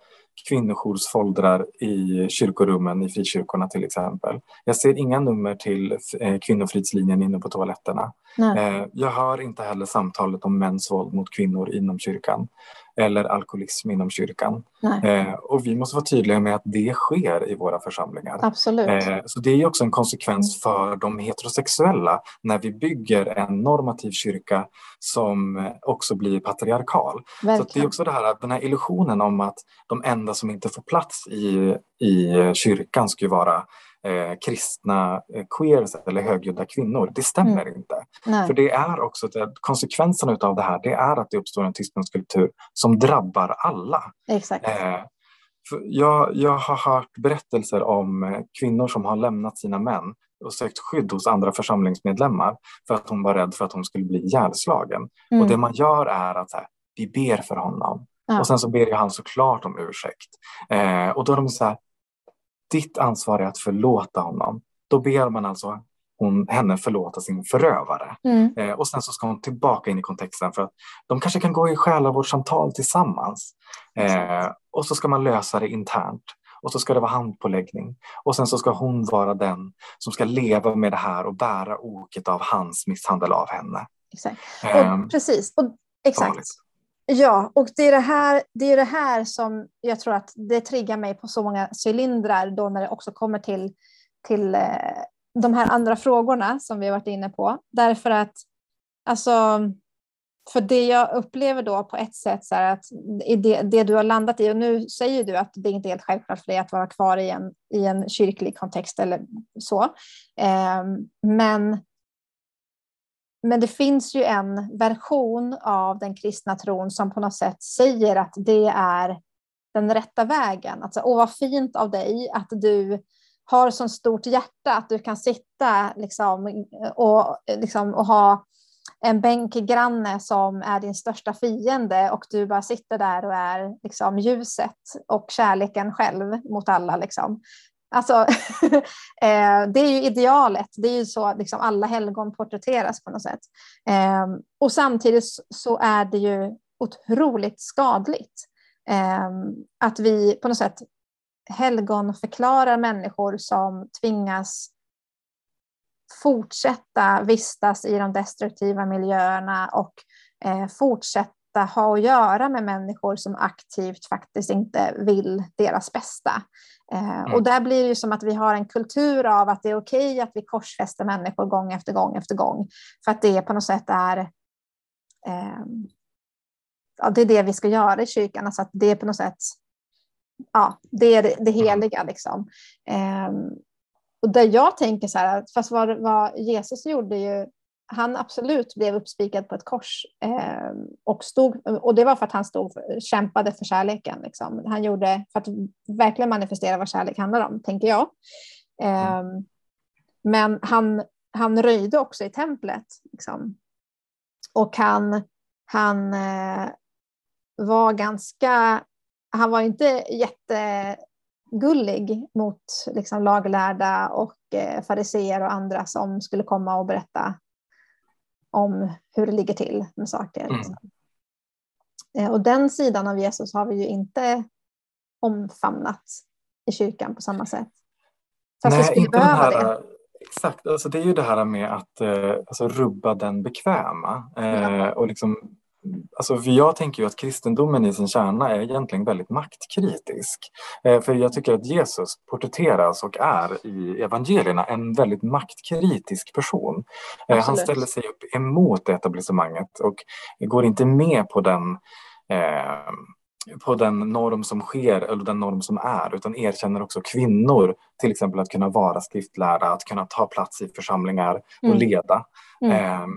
kvinnojoursfoldrar i kyrkorummen i frikyrkorna till exempel. Jag ser inga nummer till eh, kvinnofridslinjen inne på toaletterna. Nej. Eh, jag hör inte heller samtalet om mäns våld mot kvinnor inom kyrkan eller alkoholism inom kyrkan. Eh, och vi måste vara tydliga med att det sker i våra församlingar. Absolut. Eh, Så det är också en konsekvens för de heterosexuella när vi bygger en normativ kyrka som eh, också blir patriarkal. Så att det är Verkligen. också det här, den här illusionen om att de enda som inte får plats i, i kyrkan skulle vara eh, kristna eh, queers eller högljudda kvinnor. Det stämmer inte. Nej. För det är också det, konsekvenserna av det här, det är att det uppstår en tystnadskultur som drabbar alla. Exakt. Eh, jag, jag har hört berättelser om eh, kvinnor som har lämnat sina män och sökt skydd hos andra församlingsmedlemmar för att hon var rädd för att hon skulle bli ihjälslagen. Mm. Och det man gör är att så här, vi ber för honom. Ja. Och sen så ber ju han såklart om ursäkt. Eh, och då är de så här, ditt ansvar är att förlåta honom. Då ber man alltså hon, henne förlåta sin förövare. Mm. Eh, och sen så ska hon tillbaka in i kontexten för att de kanske kan gå i själavårdssamtal tillsammans. Eh, och så ska man lösa det internt. Och så ska det vara handpåläggning. Och sen så ska hon vara den som ska leva med det här och bära oket av hans misshandel av henne. Exakt. Eh, Och, precis. Och, exakt. farligt. Ja, och det är det, här, det är det här som jag tror att det triggar mig på så många cylindrar då när det också kommer till, till eh, de här andra frågorna som vi har varit inne på. Därför att alltså, för det jag upplever då på ett sätt så att det, det, du har landat i, och nu säger du att det inte är helt självklart för dig att vara kvar i en, i en kyrklig kontext eller så. Eh, men, men det finns ju en version av den kristna tron som på något sätt säger att det är den rätta vägen. Alltså, åh vad fint av dig att du har så stort hjärta att du kan sitta liksom, och, liksom, och ha en bänkgranne som är din största fiende och du bara sitter där och är liksom, ljuset och kärleken själv mot alla. Liksom. Alltså, eh, det är ju idealet. Det är ju så liksom, alla helgon porträtteras på något sätt. Ehm, och samtidigt så är det ju otroligt skadligt ehm, att vi på något sätt helgon förklarar människor som tvingas fortsätta vistas i de destruktiva miljöerna och eh, fortsätta fortsätta ha att göra med människor som aktivt faktiskt inte vill deras bästa. Eh, mm. Och där blir det ju som att vi har en kultur av att det är okej okay att vi korsfäster människor gång efter gång efter gång. För att det på något sätt är eh, ja, det är det vi ska göra i kyrkan. Alltså att det är på något sätt ja, det är det, det mm. heliga. Liksom. Eh, och där jag tänker så här, fast vad, vad Jesus gjorde ju, han absolut blev uppspikad på ett kors eh, och, stod, och det var för att han stod, kämpade för kärleken. Liksom. Han gjorde för att verkligen manifestera vad kärlek handlar om, tänker jag. Eh, men han, han röjde också i templet. Liksom. Och han, han eh, var ganska, han var inte jättegullig mot liksom, laglärda och eh, fariseer och andra som skulle komma och berätta om hur det ligger till med saker. Mm. Liksom. Eh, och den sidan av Jesus har vi ju inte omfamnat i kyrkan på samma sätt. Fast Nej, inte den här, det. Exakt, alltså det är ju det här med att eh, alltså, rubba den bekväma. Eh, ja. och liksom Alltså för jag tänker ju att kristendomen i sin kärna är egentligen väldigt maktkritisk. Eh, för jag tycker att Jesus porträtteras och är i evangelierna en väldigt maktkritisk person. Eh, Absolut. Han ställer sig upp emot etablissemanget och går inte med på den eh, på den norm som sker eller den norm som är utan erkänner också kvinnor till exempel att kunna vara skriftlärda, att kunna ta plats i församlingar och mm. leda. Mm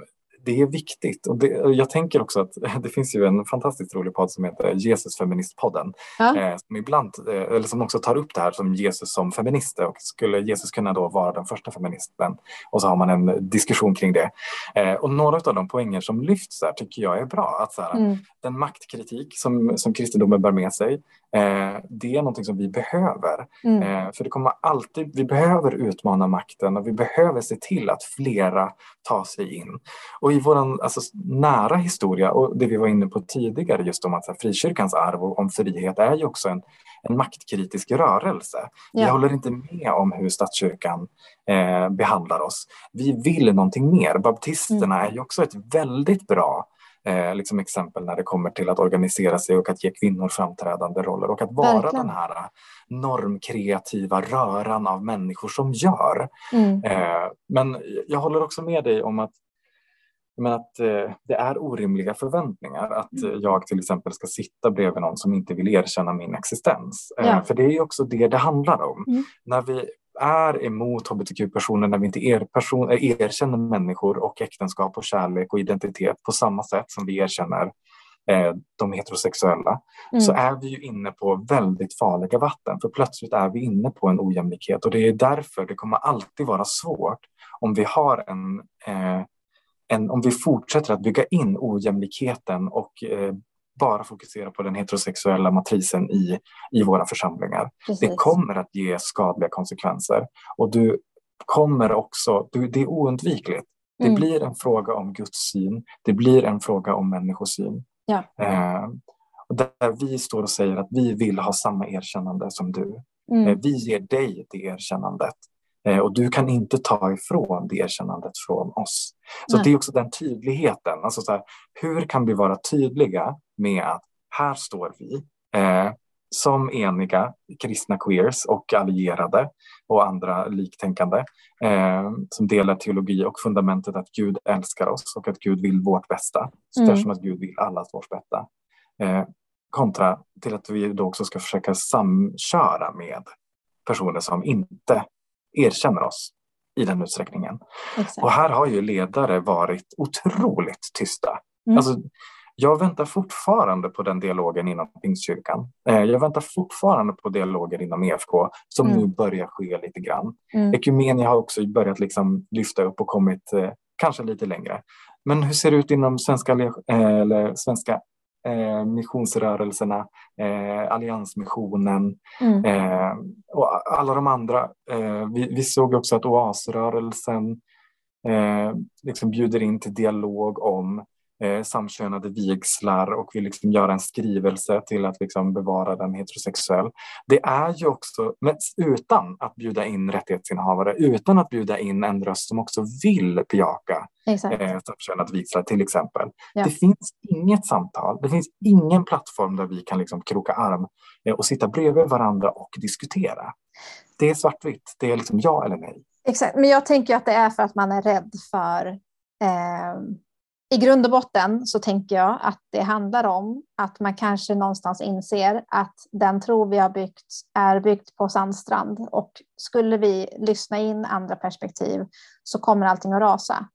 det är viktigt. Och det, jag tänker också att det finns ju en fantastiskt rolig podd som heter Jesus feministpodden. Ja. Eh, som ibland, eh, eller som också tar upp det här som Jesus som feminist. Och skulle Jesus kunna då vara den första feministen? Och så har man en diskussion kring det. Eh, och några av de poänger som lyfts där tycker jag är bra. Att så här, mm. Den maktkritik som, som kristendomen bär med sig, det är någonting som vi behöver. Mm. Eh, för det kommer alltid, vi behöver utmana makten och vi behöver se till att flera tar sig in. Och i vår alltså, nära historia och det vi var inne på tidigare just om att här, frikyrkans arv och om frihet är ju också en, en maktkritisk rörelse. Ja. Vi håller inte med om hur statskyrkan eh, behandlar oss. Vi vill någonting mer. Baptisterna mm. är ju också ett väldigt bra eh, liksom exempel när det kommer till att organisera sig och att ge kvinnor framträdande roller och att vara Verkligen. den här normkreativa röran av människor som gör. Mm. Eh, men jag håller också med dig om att men att eh, det är orimliga förväntningar att mm. jag till exempel ska sitta bredvid någon som inte vill erkänna min existens. Eh, ja. För det är också det det handlar om. Mm. När vi är emot hbtq-personer när vi inte er person, erkänner människor och äktenskap och kärlek och identitet på samma sätt som vi erkänner eh, de heterosexuella mm. så är vi ju inne på väldigt farliga vatten för plötsligt är vi inne på en ojämlikhet och det är därför det kommer alltid vara svårt om vi har en, eh, en om vi fortsätter att bygga in ojämlikheten och eh, bara fokusera på den heterosexuella matrisen i, i våra församlingar. Precis. Det kommer att ge skadliga konsekvenser och du kommer också, du, det är oundvikligt. Det mm. blir en fråga om Guds syn, det blir en fråga om människosyn. Ja. Eh, och där vi står och säger att vi vill ha samma erkännande som du. Mm. Eh, vi ger dig det erkännandet. Eh, och du kan inte ta ifrån det erkännandet från oss. Så det är också den tydligheten. Alltså så här, hur kan vi vara tydliga med att här står vi. Eh, som eniga kristna queers och allierade och andra liktänkande eh, som delar teologi och fundamentet att Gud älskar oss och att Gud vill vårt bästa. Mm. som att Gud vill allas vårt bästa. Eh, kontra till att vi då också ska försöka samköra med personer som inte erkänner oss i den utsträckningen. Exakt. Och här har ju ledare varit otroligt tysta. Mm. Alltså, jag väntar fortfarande på den dialogen inom Pingstkyrkan. Eh, jag väntar fortfarande på dialogen inom EFK som mm. nu börjar ske lite grann. Mm. Ekumenia har också börjat liksom lyfta upp och kommit eh, kanske lite längre. Men hur ser det ut inom svenska, eh, eller svenska eh, missionsrörelserna, eh, alliansmissionen mm. eh, och alla de andra. Vi, vi, såg också att oasrörelsen liksom bjuder in till dialog om eh, samkönade vigslar och vill liksom göra en skrivelse till att liksom bevara den heterosexuell. Det är ju också, utan att bjuda in rättighetsinnehavare, utan att bjuda in en röst som också vill bejaka eh, samkönade vigslar till exempel. Ja. Det finns inget samtal, det finns ingen plattform där vi kan liksom kroka arm eh, och sitta bredvid varandra och diskutera. Det är svartvitt, det är liksom ja eller nej. Exakt, men jag tänker att det är för att man är rädd för eh i grund och botten så tänker jag att det handlar om att man kanske någonstans inser att den tro vi har byggt är byggt på sandstrand och skulle vi lyssna in andra perspektiv så kommer allting att rasa.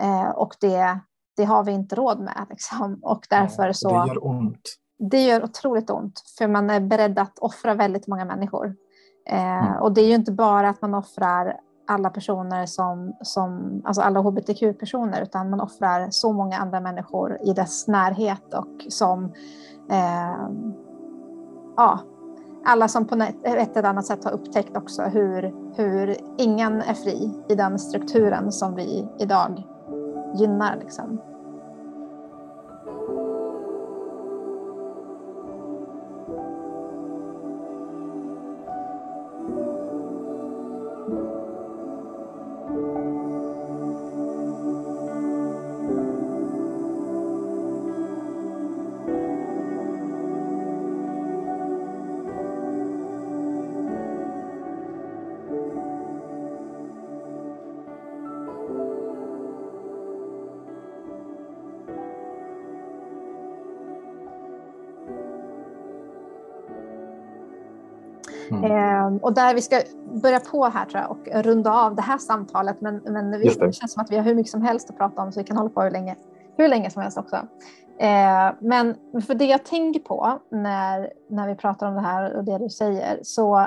Eh, och det, det har vi inte råd med. Liksom. Och därför så, det gör ont. Det gör otroligt ont, för man är beredd att offra väldigt många människor. Eh, mm. Och det är ju inte bara att man offrar alla personer som, som alltså alla hbtq-personer, utan man offrar så många andra människor i dess närhet och som eh, ja, alla som på ett eller annat sätt har upptäckt också hur, hur ingen är fri i den strukturen som vi idag gynnar. Liksom. Och där vi ska börja på här tror jag och runda av det här samtalet. Men, men vi, det. det känns som att vi har hur mycket som helst att prata om så vi kan hålla på hur länge, hur länge som helst också. Eh, men för det jag tänker på när, när vi pratar om det här och det du säger så,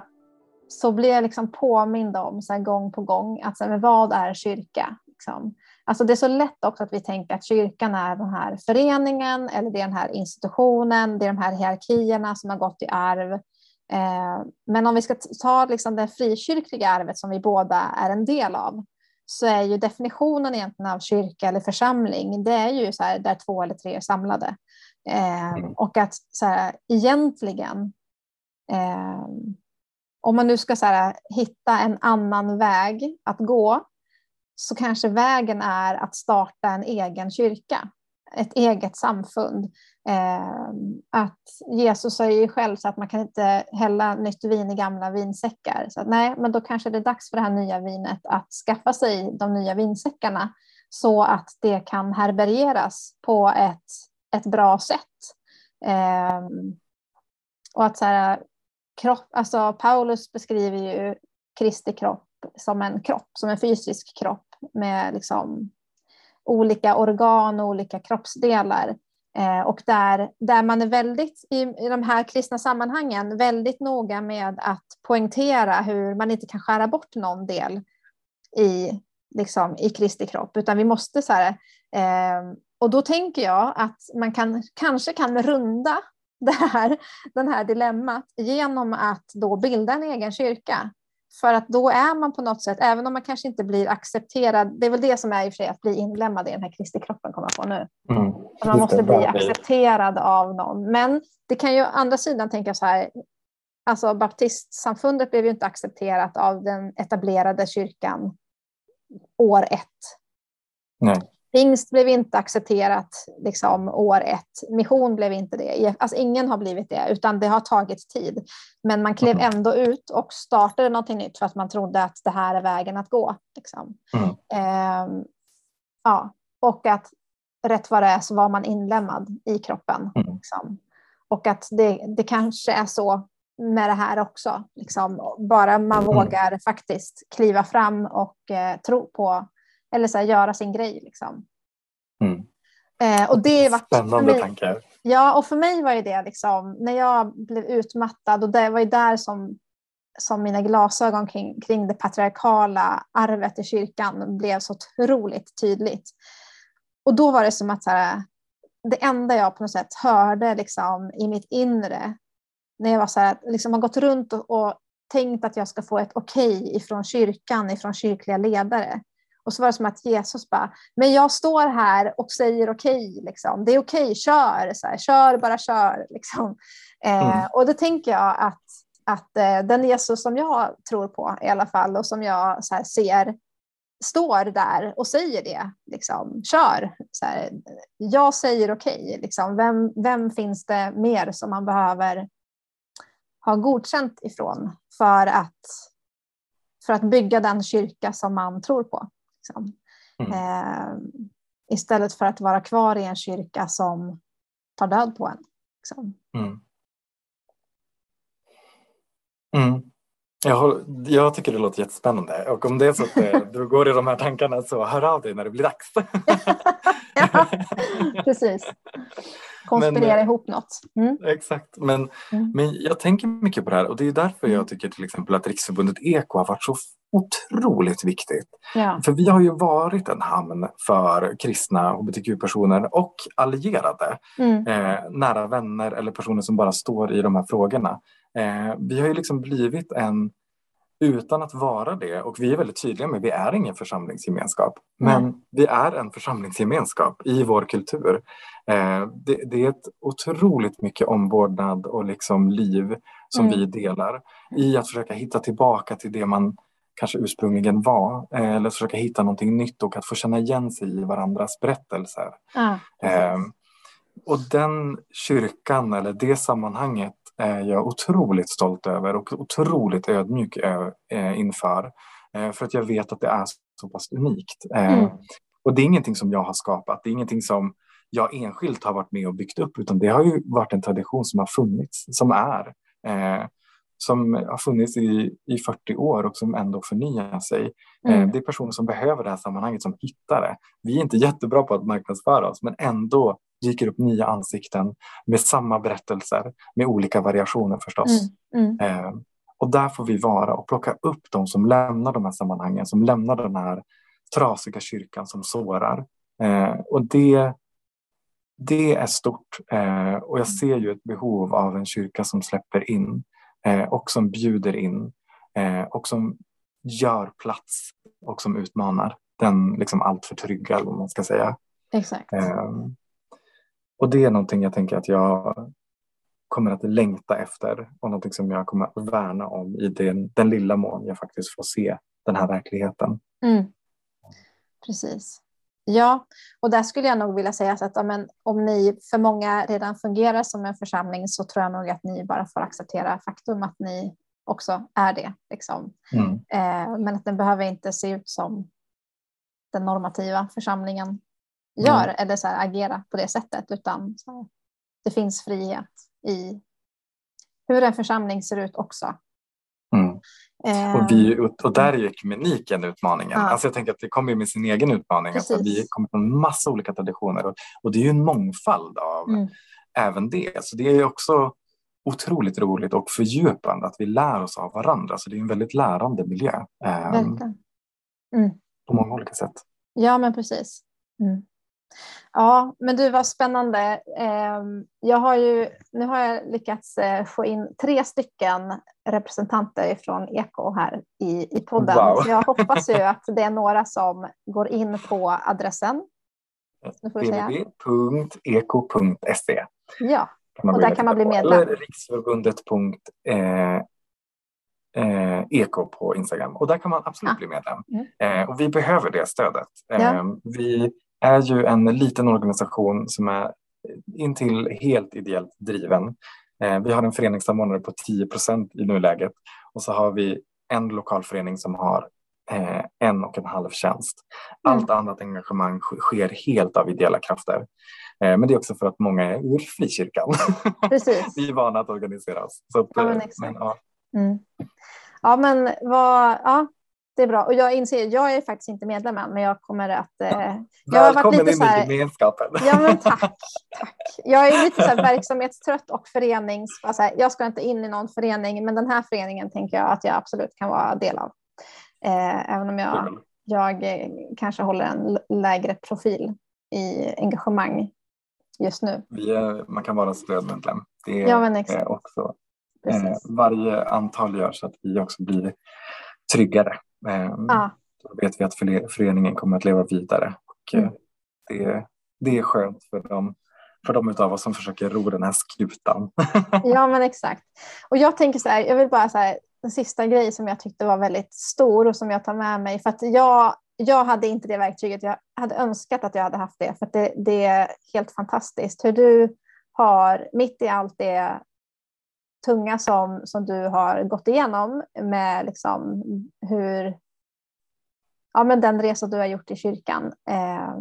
så blir jag liksom påmind om så här, gång på gång att så här, vad är kyrka? Liksom. Alltså det är så lätt också att vi tänker att kyrkan är den här föreningen eller det är den här institutionen, det är de här hierarkierna som har gått i arv men om vi ska ta liksom det frikyrkliga arvet som vi båda är en del av så är ju definitionen egentligen av kyrka eller församling, det är ju så här, där två eller tre är samlade. Eh, mm. och att så här, egentligen, eh, om man nu ska så här, hitta en annan väg att gå, så kanske vägen är att starta en egen kyrka, ett eget samfund Eh, Ehm, att Jesus säger ju själv så att man kan inte hälla nytt vin i gamla vinsäckar. Så att, nej, men då kanske det är dags för det här nya vinet att skaffa sig de nya vinsäckarna så att det kan härbärgeras på ett, ett bra sätt. Eh, och att så här, kropp, alltså Paulus beskriver ju Kristi kropp som en kropp, som en fysisk kropp med liksom olika organ och olika kroppsdelar Eh, och där, där man är väldigt, i, i de här kristna sammanhangen, väldigt noga med att poängtera hur man inte kan skära bort någon del i, liksom, i Kristi kropp, utan vi måste så här, eh, och då tänker jag att man kan, kanske kan runda det här, den här dilemmat genom att då bilda en egen kyrka. För att då är man på något sätt, även om man kanske inte blir accepterad, det är väl det som är i och för sig att bli inlämnad i den här Kristi kroppen, kommer jag på nu. Mm. Man måste bli accepterad av någon. Men det kan ju å andra sidan tänka så här, alltså baptistsamfundet blev ju inte accepterat av den etablerade kyrkan år ett. Nej. Pingst blev inte accepterat liksom, år ett. Mission blev inte det. Alltså, ingen har blivit det, utan det har tagit tid. Men man klev mm. ändå ut och startade någonting nytt för att man trodde att det här är vägen att gå. Liksom. Mm. Eh, ja. Och att rätt vad det är så var man inlämnad i kroppen. Mm. Liksom. Och att det, det kanske är så med det här också. Liksom. Bara man mm. vågar faktiskt kliva fram och eh, tro på eller så här, göra sin grej. Liksom. Mm. Eh, och det var Spännande mig, tankar. Ja, och för mig var ju det liksom, när jag blev utmattad och det var ju där som, som mina glasögon kring, kring det patriarkala arvet i kyrkan blev så otroligt tydligt. Och då var det som att så här, det enda jag på något sätt hörde liksom, i mitt inre, när jag var så här, liksom har gått runt och, och tänkt att jag ska få ett okej okay ifrån kyrkan, ifrån kyrkliga ledare. Och så var det som att Jesus bara, men jag står här och säger okej, okay, liksom. det är okej, okay, kör, så här, kör, bara kör. Liksom. Eh, mm. och då tänker jag att, att eh, den Jesus som jag tror på i alla fall och som jag här, ser står där och säger det, liksom, kör. Så här, jag säger okej, okay, liksom. vem, vem finns det mer som man behöver ha godkänt ifrån för att, för att bygga den kyrka som man tror på? Liksom. Mm. Eh, istället för att vara kvar i en kyrka som tar död på en. Liksom. Mm. Mm. Jag, jag tycker det låter jättespännande och om det är så att eh, du går i de här tankarna så hör av dig när det blir dags. ja, precis. Konspirera men, eh, ihop något. Mm. Exakt, men, mm. men jag tänker mycket på det här och det är därför jag mm. tycker till exempel att Riksförbundet Eko har varit så otroligt viktigt. Ja. För vi har ju varit en hamn för kristna hbtq-personer och allierade, mm. eh, nära vänner eller personer som bara står i de här frågorna. Eh, vi har ju liksom blivit en, utan att vara det, och vi är väldigt tydliga med, vi är ingen församlingsgemenskap, men mm. vi är en församlingsgemenskap i vår kultur. Eh, det, det, är ett otroligt mycket omvårdnad och liksom liv som mm. vi delar i att försöka hitta tillbaka till det man kanske ursprungligen var eh, eller försöka hitta någonting nytt och att få känna igen sig i varandras berättelser. Ah, eh, och den kyrkan eller det sammanhanget är jag otroligt stolt över och otroligt ödmjuk eh, inför. Eh, för att jag vet att det är så pass unikt. Eh, mm. Och det är ingenting som jag har skapat, det är ingenting som jag enskilt har varit med och byggt upp utan det har ju varit en tradition som har funnits, som är. Som har funnits i, i 40 år och som ändå förnyar sig. Eh, mm. Det är personer som behöver det här sammanhanget som hittar det. Vi är inte jättebra på att marknadsföra oss men ändå dyker upp nya ansikten med samma berättelser med olika variationer förstås. Mm. Mm. Eh, och där får vi vara och plocka upp de som lämnar de här sammanhangen, som lämnar den här trasiga kyrkan som sårar. Eh, och det, det är stort eh, och jag ser ju ett behov av en kyrka som släpper in och som bjuder in eh, och som gör plats och som utmanar den liksom allt för trygga, eller vad man ska säga. Exakt. Eh, och det är någonting jag tänker att jag kommer att längta efter och någonting som jag kommer att värna om i den, den lilla mån jag faktiskt får se den här verkligheten. Mm. Precis. Ja, och där skulle jag nog vilja säga att amen, om ni för många redan fungerar som en församling så tror jag nog att ni bara får acceptera faktum att ni också är det. Liksom. Mm. Eh, men att den behöver inte se ut som den normativa församlingen gör mm. eller så här, agera på det sättet utan här, det finns frihet i hur en församling ser ut också. Och, vi, ehm. och där är ju ekumeniken utmaningen. Ja. Alltså jag tänker att det kommer med sin egen utmaning. Alltså vi kommer från massa olika traditioner och, och det är ju en mångfald av mm. även det. Så det är också otroligt roligt och fördjupande att vi lär oss av varandra. Så det är en väldigt lärande miljö. Eh, mm. På många olika sätt. Ja, men precis. Mm. Ja, men du var spännande. Ehm, jag har ju, nu har jag lyckats eh, få in tre stycken representanter från Eko här i, i podden. Wow. Så jag hoppas ju att det är några som går in på adressen. www.eko.se Ja, och där kan man bli medlem. Eller riksförbundet.eko eh, eh på Instagram. Och där kan man absolut ja. bli medlem. Mm. Eh, och vi behöver det stödet. Ja. Ehm, vi är ju en liten organisation som är intill helt ideellt driven. Eh, vi har en föreningssamordnare på 10 procent i nuläget och så har vi en lokalförening som har eh, en och en halv tjänst. Mm. Allt mm. annat engagemang sker helt av ideella krafter. Eh, men det är också för att många är ur frikyrkan. Precis. vi är vana att organisera oss. Så att, ja, men, men, ja. Mm. ja, men vad, ja, det är bra. Och jag inser, jag är faktiskt inte medlem än, men jag kommer att... Eh, jag har varit lite in så här, i gemenskapen. Ja, men tack, tack. Jag är lite så verksamhetstrött och förenings... Alltså, jag ska inte in i någon förening, men den här föreningen tänker jag att jag absolut kan vara del av. Eh, även om jag, jag eh, kanske håller en lägre profil i engagemang just nu. Är, man kan vara stödmedlem. Det är ja, men exakt. också. Eh, varje antal gör så att vi också blir tryggare. Eh, ja. Då vet vi att föreningen kommer att leva vidare. Och, eh, mm. det, det är skönt för dem för de av oss som försöker ro den här skutan. ja men exakt. Och jag tänker så här, jag vill bara så här, en sista grej som jag tyckte var väldigt stor och som jag tar med mig. För att jag, jag hade inte det verktyget. Jag hade önskat att jag hade haft det. För det, det är helt fantastiskt hur du har, mitt i allt det tunga som, som du har gått igenom med liksom hur, ja, men den resa du har gjort i kyrkan. Eh,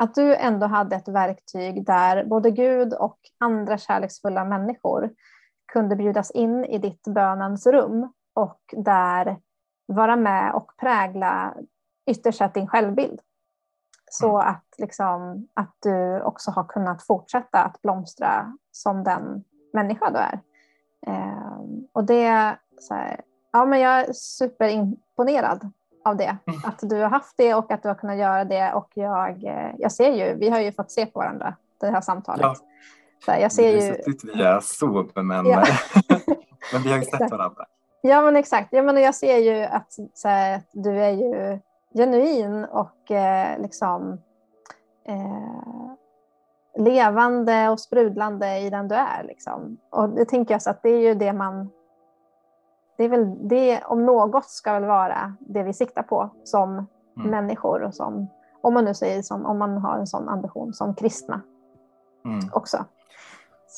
att du ändå hade ett verktyg där både Gud och andra kärleksfulla människor kunde bjudas in i ditt bönens rum och där vara med och prägla ytterst sett din självbild. Så mm. att, liksom, att du också har kunnat fortsätta att blomstra som den människa du är. Eh, och det så här, ja, men jag är superimponerad av det. Mm. Att du har haft det och att du har kunnat göra det. Och jag, eh, jag ser ju, vi har ju fått se på varandra det här samtalet. Ja. Så här, jag ser ju... via Zoom men, ja. men vi har ju sett varandra. Ja men exakt. Jag, menar, jag ser ju att, här, du är ju genuin och eh, liksom eh, levande och sprudlande i den du är. Liksom. Och det tänker jag så att det är ju det man... Det är väl det om något ska väl vara det vi siktar på som mm. människor och som, om man nu säger som, om man har en sån ambition som kristna mm. också.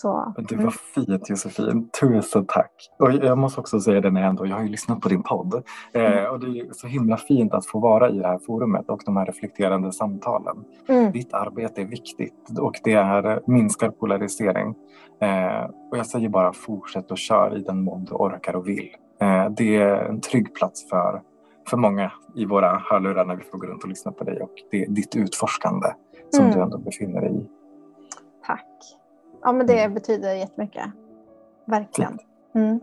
Så. Du var fint Josefin, tusen tack. Och jag måste också säga det när jag ändå, jag har ju lyssnat på din podd eh, mm. och det är så himla fint att få vara i det här forumet och de här reflekterande samtalen. Mm. Ditt arbete är viktigt och det är, minskar polarisering. Eh, och jag säger bara fortsätt och kör i den mån du orkar och vill. Eh, det är en trygg plats för, för många i våra hörlurar när vi får gå runt och lyssna på dig och det är ditt utforskande som mm. du ändå befinner dig i. Tack. Ja, men det mm. betyder jättemycket. Verkligen. Mm.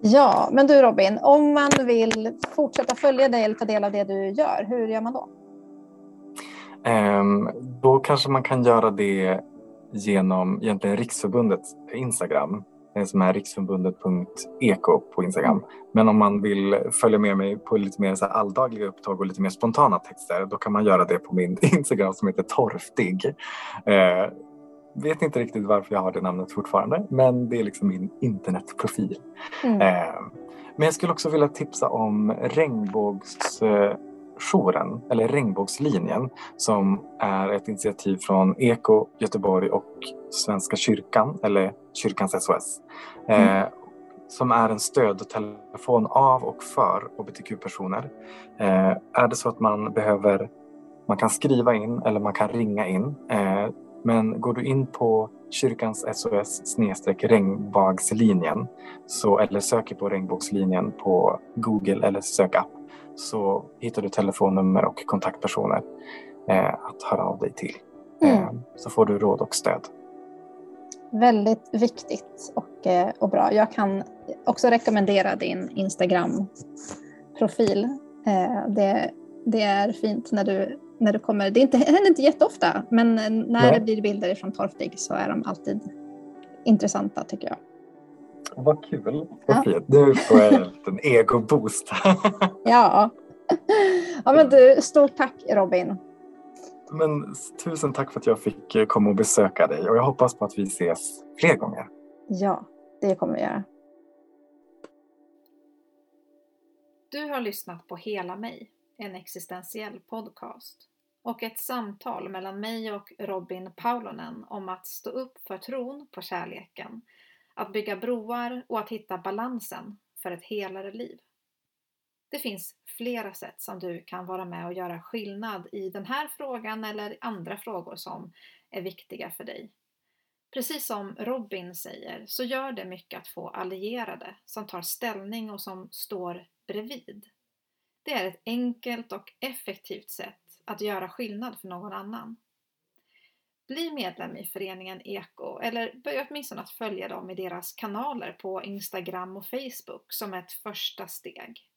Ja, men du Robin, om man vill fortsätta följa dig eller ta del av det du gör, hur gör man då? Um, då kanske man kan göra det genom egentligen Riksförbundets Instagram eh, som är riksförbundet.eko på Instagram. Men om man vill följa med mig på lite mer så alldagliga upptag och lite mer spontana texter då kan man göra det på min Instagram som heter Torftig. Uh, vet inte riktigt varför jag har det namnet fortfarande, men det är liksom min internetprofil. Mm. Eh, men jag skulle också vilja tipsa om regnbågsjouren, eller regnbågslinjen, som är ett initiativ från Eko Göteborg och Svenska kyrkan, eller Kyrkans SOS. Eh, mm. som är en stödtelefon av och för hbtq-personer. Eh, är det så att man behöver man kan skriva in eller man kan ringa in. Eh, men går du in på kyrkans SOS regnbågslinjen så, eller söker på regnbågslinjen på Google eller sökapp så hittar du telefonnummer och kontaktpersoner eh, att höra av dig till. Mm. Eh, så får du råd och stöd. Väldigt viktigt och, eh, och bra. Jag kan också rekommendera din Instagram-profil. Eh, det, det är fint när du när det kommer, det, är inte, händer inte jätteofta, men när Nej. det blir bilder från Torftig så är de alltid intressanta tycker jag. Vad kul, vad fint. Nu får jag en ego-boost. ja. ja, men du, stort tack Robin. Men tusen tack för att jag fick eh, komma och besöka dig och jag hoppas på att vi ses fler gånger. Ja, det kommer vi göra. Du har lyssnat på Hela mig, en existentiell podcast och ett samtal mellan mig och Robin Paulonen om att stå upp för tron på kärleken, att bygga broar och att hitta balansen för ett helare liv. Det finns flera sätt som du kan vara med och göra skillnad i den här frågan eller andra frågor som är viktiga för dig. Precis som Robin säger så gör det mycket att få allierade som tar ställning och som står bredvid. Det är ett enkelt och effektivt sätt att göra skillnad för någon annan. Bli medlem i föreningen Eko eller börja åtminstone att följa dem i deras kanaler på Instagram och Facebook som ett första steg.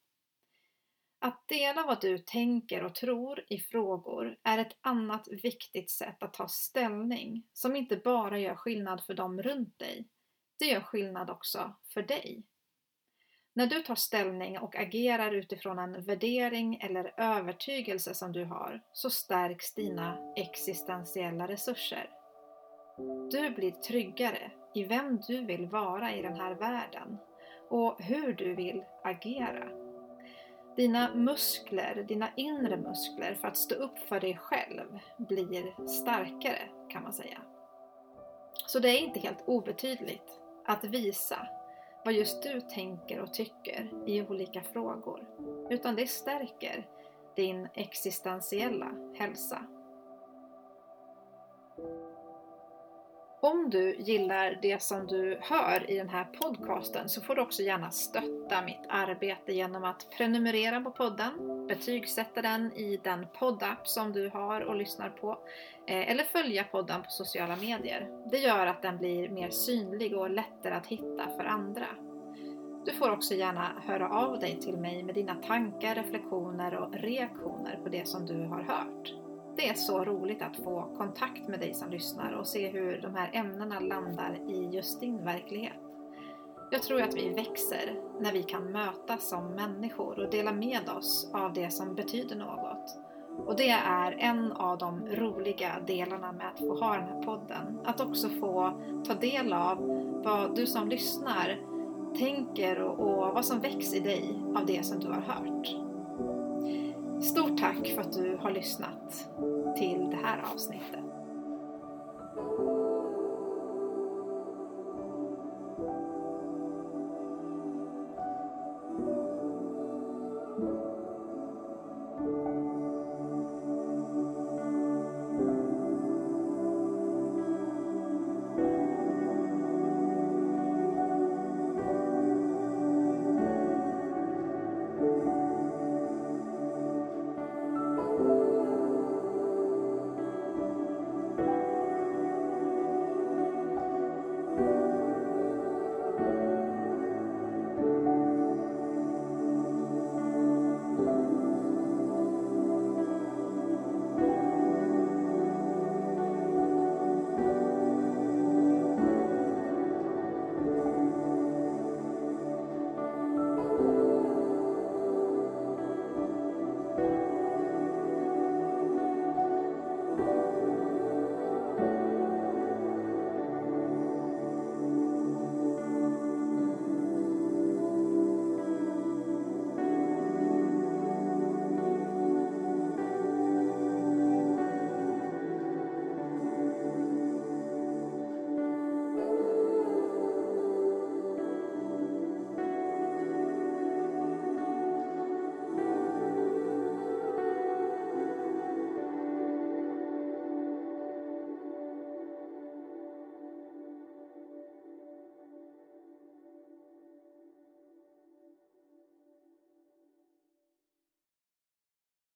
Att dela vad du tänker och tror i frågor är ett annat viktigt sätt att ta ställning som inte bara gör skillnad för dem runt dig. Det gör skillnad också för dig. När du tar ställning och agerar utifrån en värdering eller övertygelse som du har så stärks dina existentiella resurser. Du blir tryggare i vem du vill vara i den här världen och hur du vill agera. Dina muskler, dina inre muskler för att stå upp för dig själv blir starkare kan man säga. Så det är inte helt obetydligt att visa vad just du tänker och tycker i olika frågor, utan det stärker din existentiella hälsa. Om du gillar det som du hör i den här podcasten så får du också gärna stötta mitt arbete genom att prenumerera på podden, betygsätta den i den poddapp som du har och lyssnar på, eh, eller följa podden på sociala medier. Det gör att den blir mer synlig och lättare att hitta för andra. Du får också gärna höra av dig till mig med dina tankar, reflektioner och reaktioner på det som du har hört. Det är så roligt att få kontakt med dig som lyssnar och se hur de här ämnena landar i just din verklighet. Jag tror att vi växer när vi kan mötas som människor och dela med oss av det som betyder något. Och det är en av de roliga delarna med att få ha den här podden. Att också få ta del av vad du som lyssnar tänker och, och vad som väcks i dig av det som du har hört. Stort tack för att du har lyssnat till det här avsnittet.